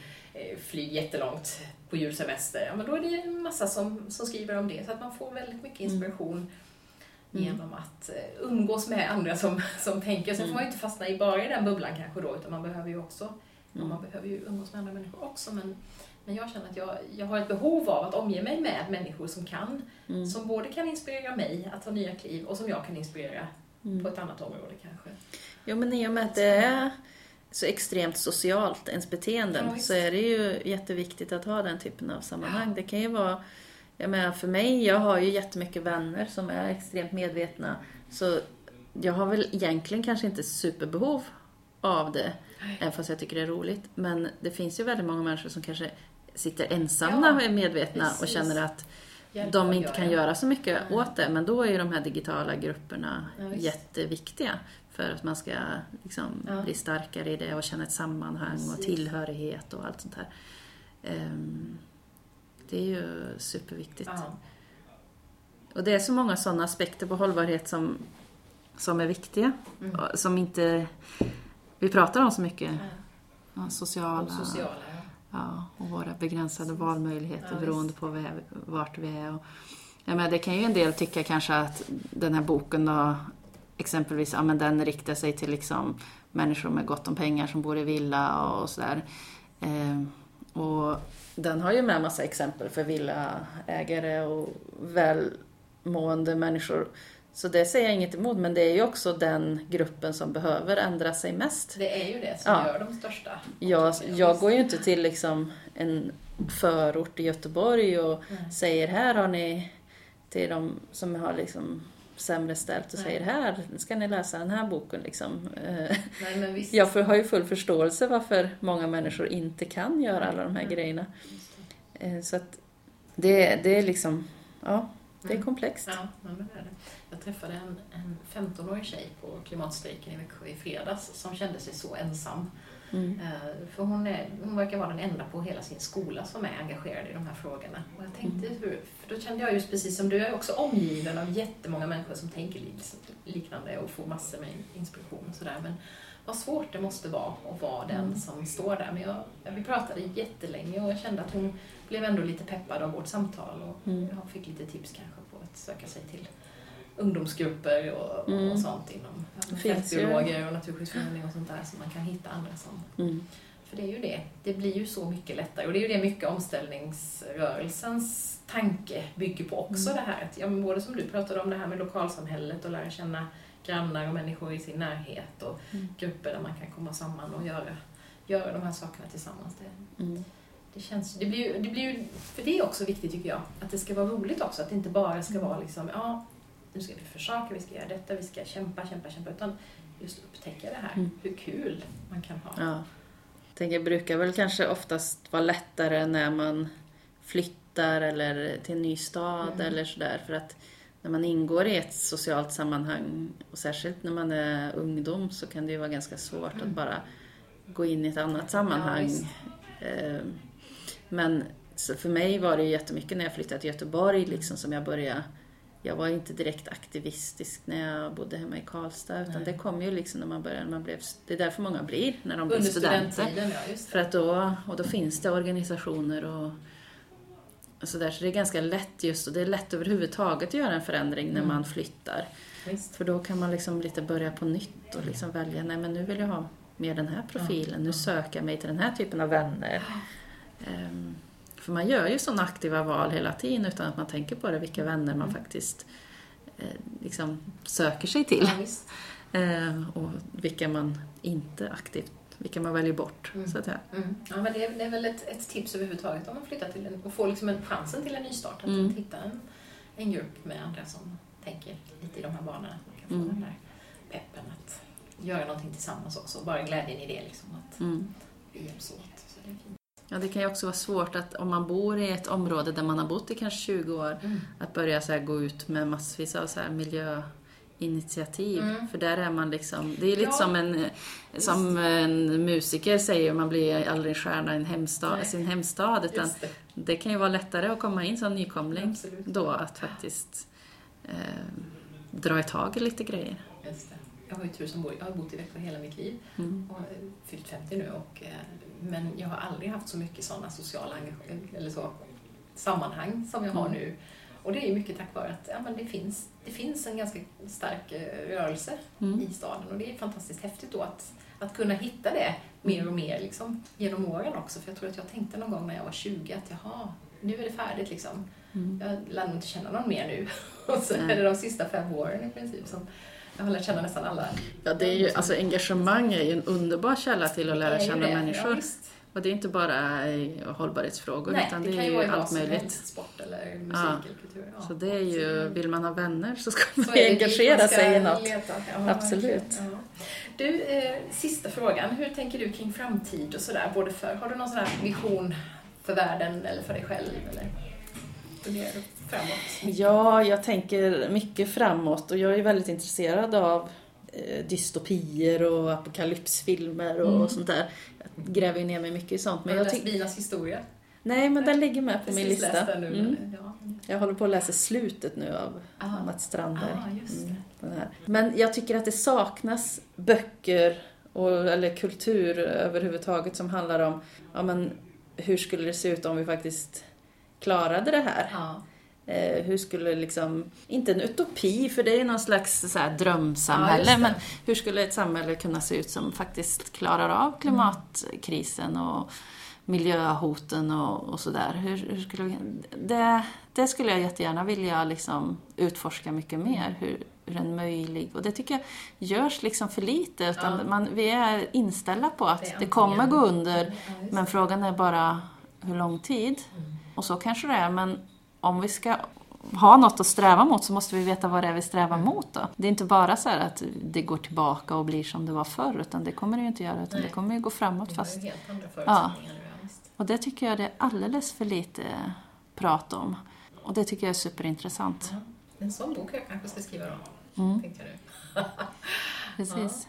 flyg jättelångt på julsemester. Ja, men då är det en massa som, som skriver om det. Så att man får väldigt mycket inspiration Mm. genom att eh, umgås med andra som, som tänker. Sen får Mm. man ju inte fastna i bara i den bubblan kanske då, utan man behöver ju också Mm. man behöver ju umgås med andra människor också. Men, men jag känner att jag, jag har ett behov av att omge mig med människor som kan. Mm. Som både kan inspirera mig att ta nya kliv och som jag kan inspirera Mm. på ett annat område kanske. Jo, men i och med att det är så extremt socialt, ens beteenden, Ja, så är det ju jätteviktigt att ha den typen av sammanhang. Det kan ju vara, jag menar för mig, jag har ju jättemycket vänner som är extremt medvetna, så jag har väl egentligen kanske inte superbehov av det, även fast jag tycker det är roligt. Men det finns ju väldigt många människor som kanske sitter ensamma Ja, och är medvetna och precis. känner att Hjälp de inte kan göra så mycket Nej. åt det. Men då är ju de här digitala grupperna Ja, jätteviktiga. För att man ska liksom Ja. bli starkare i det och känna ett sammanhang och Precis. tillhörighet och allt sånt här. Ehm, Det är ju superviktigt. Ja. Och det är så många sådana aspekter på hållbarhet som, som är viktiga. Mm. och Som inte vi pratar om så mycket. Ja. Sociala, Och sociala, ja. och våra begränsade valmöjligheter beroende på vi är, vart vi är. Och, ja, men det kan ju en del tycka kanske att den här boken då, exempelvis, ja, men den riktar sig till liksom människor med gott om pengar som bor i villa och sådär. Eh, och den har ju med massa exempel för villaägare och välmående människor. Så det säger jag inget emot, men det är ju också den gruppen som behöver ändra sig mest. Det är ju det som Ja. gör de största. Jag, Ja, jag går ju inte till liksom en förort i Göteborg och Nej. säger här har ni till de som har liksom sämre ställt och Nej. säger här ska ni läsa den här boken. Liksom. Eh, Nej. Jag har ju full förståelse varför många människor inte kan göra alla de här Mm. grejerna. Eh, Så att det, det är liksom, ja, det är Mm. komplext. Ja, men det är det. Jag träffade en, en 15-årig tjej på klimatstrejken i Växjö i fredags som kände sig så ensam. Mm. Eh, För hon, är, hon verkar vara den enda på hela sin skola som är engagerad i de här frågorna. Och jag tänkte, Mm. hur, för då kände jag just precis som du, jag är också omgiven av jättemånga människor som tänker lik- liknande och får massor med inspiration och sådär. Men vad svårt det måste vara att vara den Mm. som står där. Men jag, vi pratade jättelänge och jag kände att hon blev ändå lite peppad av vårt samtal och Mm. jag fick lite tips kanske på att söka sig till ungdomsgrupper och, Mm. och sånt inom fältbiologer och naturskyddsförening och sånt där så man kan hitta andra som Mm. för det är ju det. Det blir ju så mycket lättare. Och det är ju det mycket omställningsrörelsens tanke bygger på också. Mm. Det här att, ja, men både som du pratade om, det här med lokalsamhället och lära känna grannar och människor i sin närhet och Mm. grupper där man kan komma samman och göra, göra de här sakerna tillsammans. Det, Mm. det, känns, det, blir ju, det blir ju, för det är också viktigt tycker jag, att det ska vara roligt också. Att det inte bara ska vara liksom, ja, nu ska vi försöka, vi ska göra detta, vi ska kämpa, kämpa, kämpa. Utan just upptäcka det här, Mm. hur kul man kan ha. Ja. Jag tänker, brukar väl kanske oftast vara lättare när man flyttar eller till en ny stad Mm. eller sådär. För att när man ingår i ett socialt sammanhang och särskilt när man är ungdom så kan det ju vara ganska svårt att Mm. bara gå in i ett annat Ja, sammanhang. visst. Eh, Men för mig var det ju jättemycket när jag flyttade till Göteborg liksom som jag började jag var inte direkt aktivistisk när jag bodde hemma i Karlstad utan Nej. det kom ju liksom när man började, man blev, det är därför många blir när de blir Under studenter. ja För att då, och då finns det organisationer och så där, så det är ganska lätt just, och det är lätt överhuvudtaget att göra en förändring när Mm. man flyttar. Visst. För då kan man liksom lite börja på nytt och liksom välja, nej men nu vill jag ha mer den här profilen, nu Ja. söker jag mig till den här typen av vänner. Ehm, för man gör ju sådana aktiva val hela tiden utan att man tänker på det, vilka vänner man Mm. faktiskt eh, liksom söker sig till. Ja. Ehm, och vilka man inte aktivt, vilka man väljer bort. Mm. Så att. Mm. Ja, men det, är, det är väl ett, ett tips överhuvudtaget om man flyttar till en, och får liksom en chansen till en nystart. Att Mm. hitta en, en grupp med andra som tänker lite i de här banorna. Att man kan få Mm. den där peppen att göra någonting tillsammans också. Bara glädjen i det liksom. Att Mm. vi hjälps åt. Så det är fint. Ja, det kan ju också vara svårt att om man bor i ett område där man har bott i kanske 20 år, Mm. att börja så gå ut med massvis av så miljöinitiativ. Mm. För där är man liksom, det är lite Ja. som, en, som en musiker säger, man blir aldrig stjärna i en hemstad, Nej. sin hemstad. Utan det. det kan ju vara lättare att komma in som nykomling Absolut. då, att faktiskt eh, dra i tag i lite grejer. Jag har ju tur som bor, jag har bott i Växjö hela mitt liv Mm. och har fyllt 50 nu. Och, eh, men jag har aldrig haft så mycket sådana sociala eller så, sammanhang som jag har Mm. nu. Och det är mycket tack vare att ja, men det, finns, det finns en ganska stark eh, rörelse Mm. i staden. Och det är fantastiskt häftigt då att, att kunna hitta det mer och mer liksom, genom åren också. För jag tror att jag tänkte någon gång när jag var 20 att jaha, nu är det färdigt liksom. Mm. Jag lär nog inte känna någon mer nu. Och så är det de sista fem åren i princip som jag har lärt känna nästan alla. Ja, det är ju, alltså engagemang är ju en underbar källa till att lära känna det. Ja, människor. visst. Och det är inte bara i hållbarhetsfrågor, Nej, utan det, det, är ju allt möjligt. sport eller musik Ja. eller kultur. Ja. Så det är ju, vill man ha vänner så ska man Så engagera man ska sig i något. Ja, Absolut. Ja. Du, eh, sista frågan. Hur tänker du kring framtid och sådär? Både för, har du någon sån här vision för världen eller för dig själv? Eller framåt? Ja, jag tänker mycket framåt och jag är väldigt intresserad av eh, dystopier och apokalypsfilmer och Mm. sånt där. Jag gräver ju ner mig mycket i sånt. Men Har du jag läst. Binas historia? Nej, men den ligger med på min Precis lista. läst den nu. Mm. Ja. Jag håller på att läsa slutet nu av Ah. Mats Strandberg. Ah, här. Men jag tycker att det saknas böcker och, eller kultur överhuvudtaget som handlar om ja, men, hur skulle det se ut om vi faktiskt klarade det här? Ja. Eh, hur skulle liksom, inte en utopi för det är någon slags så här, Ja, drömsamhälle, det. men hur skulle ett samhälle kunna se ut som faktiskt klarar av klimatkrisen och miljöhoten och, och sådär. Hur, hur skulle det, det skulle jag jättegärna vilja liksom utforska mycket mer, hur, hur en möjlig... Och det tycker jag görs liksom för lite, utan Ja. man, vi är inställda på att Det det, kommer gå under, Ja, men frågan är bara hur lång tid. Mm. Och så kanske det är, men om vi ska ha något att sträva mot så måste vi veta vad det är vi strävar Mm. mot då. Det är inte bara så här att det går tillbaka och blir som det var förr, utan det kommer det ju inte göra, utan Nej. det kommer ju gå framåt har fast helt andra förutsättningar ja, och det tycker jag det är alldeles för lite prat om. Och det tycker jag är superintressant. Ja. En sån bok jag kanske ska skriva då, Mm, tänkte jag nu. precis.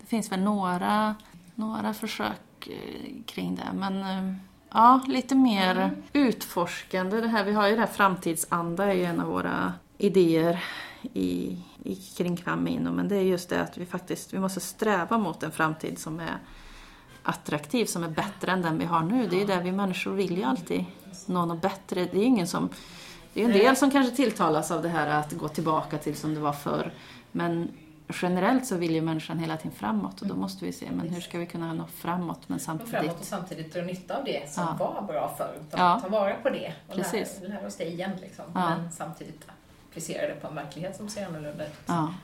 Det finns väl några, några försök eh, kring det, men eh, ja, lite mer Mm. utforskande. Det här, vi har ju det här framtidsanda är ju en av våra idéer i, i, kring Kvammino. men det är just det att vi faktiskt vi måste sträva mot en framtid som är attraktiv, som är bättre än den vi har nu. Det är ju det vi människor vill ju alltid Någon bättre. Det är ingen som... Det är ju en del som kanske tilltalas av det här att gå tillbaka till som det var förr. Men generellt så vill ju människan hela tiden framåt och då måste vi se, men hur ska vi kunna nå framåt men Och framåt och samtidigt... samtidigt dra nytta av det som Ja. var bra förr. Ja. ta vara på det och Precis. lära, lära oss det igen. Liksom. Ja. Men samtidigt applicera det på en verklighet som ser annorlunda ut. Ja.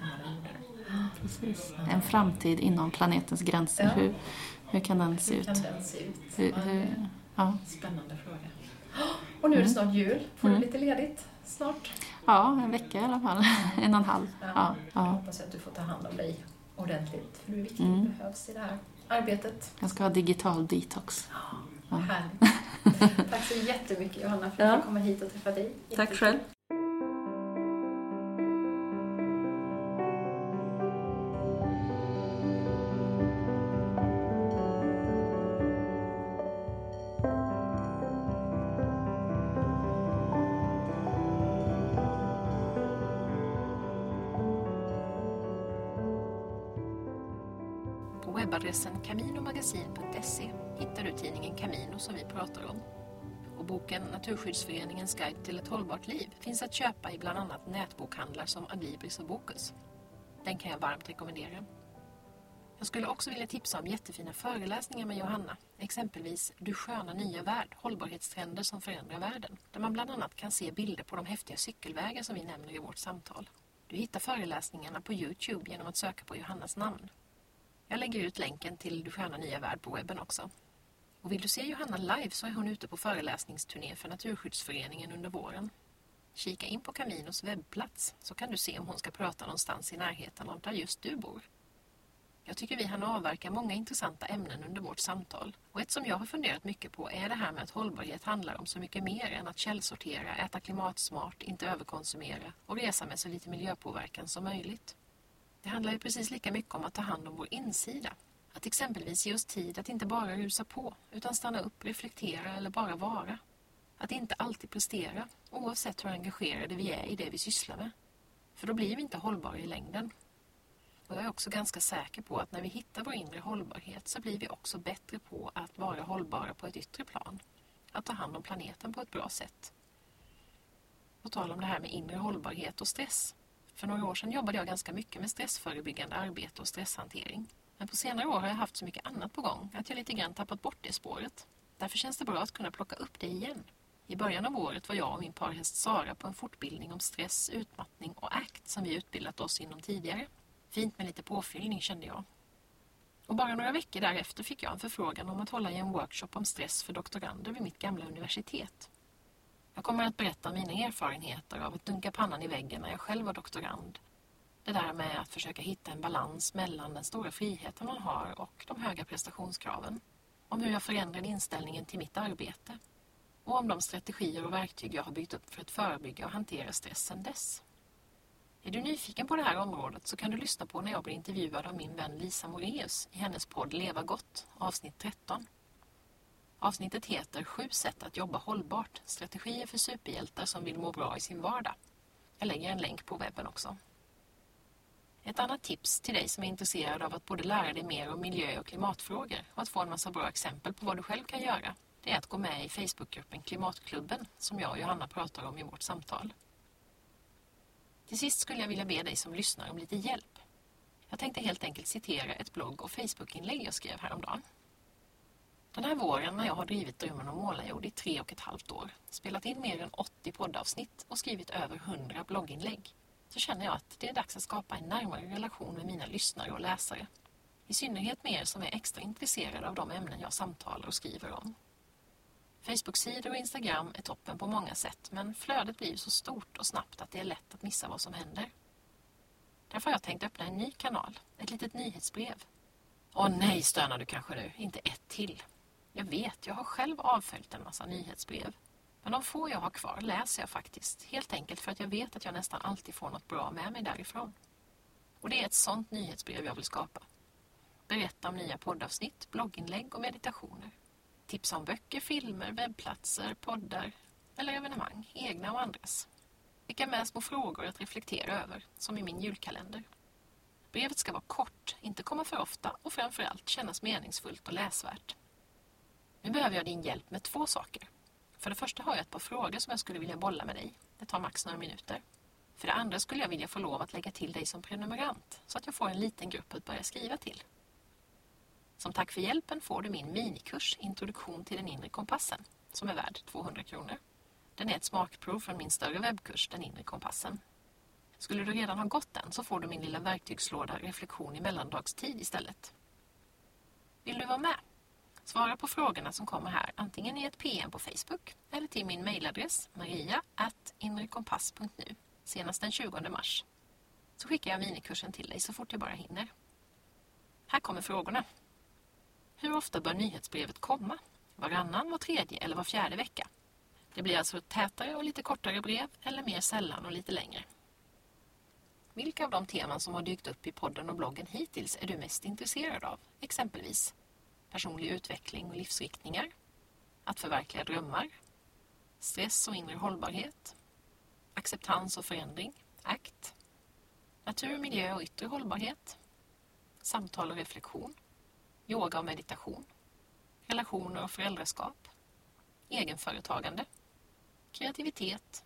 Precis. En framtid inom planetens gränser. Ja. Hur, hur kan den se Hur ut? kan den se ut? Hur, hur, ja. Spännande fråga. Och nu är det snart jul. Får Mm. du lite ledigt snart? Ja, en vecka i alla fall. En och en halv. Ja. Ja, Jag ja. hoppas att du får ta hand om dig ordentligt. För du är viktig, Mm. du behövs i det här arbetet. Jag ska ha digital detox. Ja. Härligt. Tack så jättemycket Johanna för att jag Ja. fick komma hit och träffa dig. Tack Jättekul. själv. Webbadressen kaminomagasin.se hittar du tidningen Camino som vi pratar om. Och boken Naturskyddsföreningens guide till ett hållbart liv finns att köpa i bland annat nätbokhandlar som Adlibris och Bokus. Den kan jag varmt rekommendera. Jag skulle också vilja tipsa om jättefina föreläsningar med Johanna. Exempelvis Du sköna nya värld, hållbarhetstrender som förändrar världen. Där man bland annat kan se bilder på de häftiga cykelvägar som vi nämner i vårt samtal. Du hittar föreläsningarna på Youtube genom att söka på Johannas namn. Jag lägger ut länken till Du sköna nya värld på webben också. Och vill du se Johanna live så är hon ute på föreläsningsturné för Naturskyddsföreningen under våren. Kika in på Caminos webbplats så kan du se om hon ska prata någonstans i närheten av där just du bor. Jag tycker vi hann avverka många intressanta ämnen under vårt samtal. Och ett som jag har funderat mycket på är det här med att hållbarhet handlar om så mycket mer än att källsortera, äta klimatsmart, inte överkonsumera och resa med så lite miljöpåverkan som möjligt. Det handlar ju precis lika mycket om att ta hand om vår insida. Att exempelvis ge oss tid att inte bara rusa på, utan stanna upp, reflektera eller bara vara. Att inte alltid prestera, oavsett hur engagerade vi är i det vi sysslar med. För då blir vi inte hållbara i längden. Och jag är också ganska säker på att när vi hittar vår inre hållbarhet så blir vi också bättre på att vara hållbara på ett yttre plan. Att ta hand om planeten på ett bra sätt. På tal om det här med inre hållbarhet och stress. För några år sedan jobbade jag ganska mycket med stressförebyggande arbete och stresshantering. Men på senare år har jag haft så mycket annat på gång att jag lite grann tappat bort det spåret. Därför känns det bra att kunna plocka upp det igen. I början av året var jag och min parhäst Sara på en fortbildning om stress, utmattning och ACT som vi utbildat oss inom tidigare. Fint med lite påfyllning kände jag. Och bara några veckor därefter fick jag en förfrågan om att hålla i en workshop om stress för doktorander vid mitt gamla universitet. Jag kommer att berätta om mina erfarenheter av att dunka pannan i väggen när jag själv var doktorand. Det där med att försöka hitta en balans mellan den stora friheten man har och de höga prestationskraven. Om hur jag förändrade inställningen till mitt arbete. Och om de strategier och verktyg jag har byggt upp för att förebygga och hantera stress sedan dess. Är du nyfiken på det här området så kan du lyssna på när jag blir intervjuad av min vän Lisa Moreus i hennes podd Leva gott, avsnitt 13. Avsnittet heter Sju sätt att jobba hållbart, strategier för superhjältar som vill må bra i sin vardag. Jag lägger en länk på webben också. Ett annat tips till dig som är intresserad av att både lära dig mer om miljö och klimatfrågor och att få en massa bra exempel på vad du själv kan göra, det är att gå med i Facebookgruppen Klimatklubben som jag och Johanna pratar om i vårt samtal. Till sist skulle jag vilja be dig som lyssnar om lite hjälp. Jag tänkte helt enkelt citera ett blogg och Facebookinlägg jag skrev häromdagen. Den här våren när jag har drivit Drömmen om målarjord i tre och ett halvt år, spelat in mer än 80 poddavsnitt och skrivit över 100 blogginlägg, så känner jag att det är dags att skapa en närmare relation med mina lyssnare och läsare. I synnerhet med er som är extra intresserade av de ämnen jag samtalar och skriver om. Facebook-sidor och Instagram är toppen på många sätt men flödet blir så stort och snabbt att det är lätt att missa vad som händer. Därför har jag tänkt öppna en ny kanal, ett litet nyhetsbrev. Åh nej, stönar du kanske nu, inte ett till. Jag vet, jag har själv avföljt en massa nyhetsbrev. Men de få jag har kvar läser jag faktiskt, helt enkelt för att jag vet att jag nästan alltid får något bra med mig därifrån. Och det är ett sånt nyhetsbrev jag vill skapa. Berätta om nya poddavsnitt, blogginlägg och meditationer. Tipsa om böcker, filmer, webbplatser, poddar eller evenemang, egna och andras. Skicka med små frågor att reflektera över, som i min julkalender. Brevet ska vara kort, inte komma för ofta och framförallt kännas meningsfullt och läsvärt. Nu behöver jag din hjälp med två saker. För det första har jag ett par frågor som jag skulle vilja bolla med dig. Det tar max några minuter. För det andra skulle jag vilja få lov att lägga till dig som prenumerant så att jag får en liten grupp att börja skriva till. Som tack för hjälpen får du min minikurs Introduktion till den inre kompassen som är värd 200 kronor. Den är ett smakprov från min större webbkurs Den inre kompassen. Skulle du redan ha gått den så får du min lilla verktygslåda Reflektion i mellandagstid istället. Vill du vara med? Svara på frågorna som kommer här antingen i ett PM på Facebook eller till min mejladress maria.inrekompass.nu senast den 20 mars. Så skickar jag minikursen till dig så fort jag bara hinner. Här kommer frågorna. Hur ofta bör nyhetsbrevet komma? Varannan, var tredje eller var fjärde vecka? Det blir alltså tätare och lite kortare brev eller mer sällan och lite längre. Vilka av de teman som har dykt upp i podden och bloggen hittills är du mest intresserad av? Exempelvis personlig utveckling och livsriktningar, att förverkliga drömmar, stress och inre hållbarhet, acceptans och förändring, ACT, natur, miljö och yttre hållbarhet, samtal och reflektion, yoga och meditation, relationer och föräldraskap, egenföretagande, kreativitet,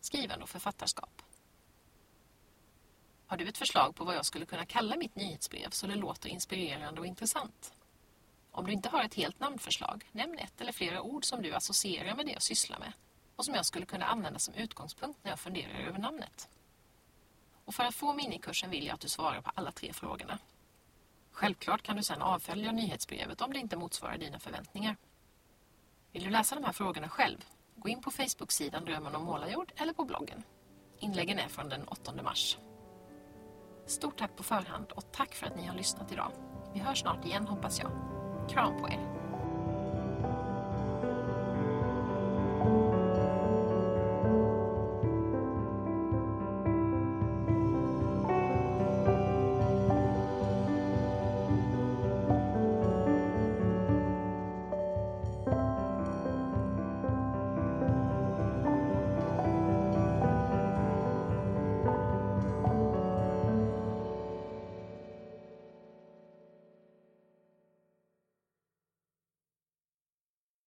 skrivande och författarskap. Har du ett förslag på vad jag skulle kunna kalla mitt nyhetsbrev så det låter inspirerande och intressant? Om du inte har ett helt namnförslag, nämn ett eller flera ord som du associerar med det jag sysslar med och som jag skulle kunna använda som utgångspunkt när jag funderar över namnet. Och för att få minikursen vill jag att du svarar på alla tre frågorna. Självklart kan du sedan avfölja nyhetsbrevet om det inte motsvarar dina förväntningar. Vill du läsa de här frågorna själv? Gå in på Facebook-sidan Drömmen om målarjord eller på bloggen. Inläggen är från den 8 mars. Stort tack på förhand och tack för att ni har lyssnat idag. Vi hörs snart igen hoppas jag. Kram på!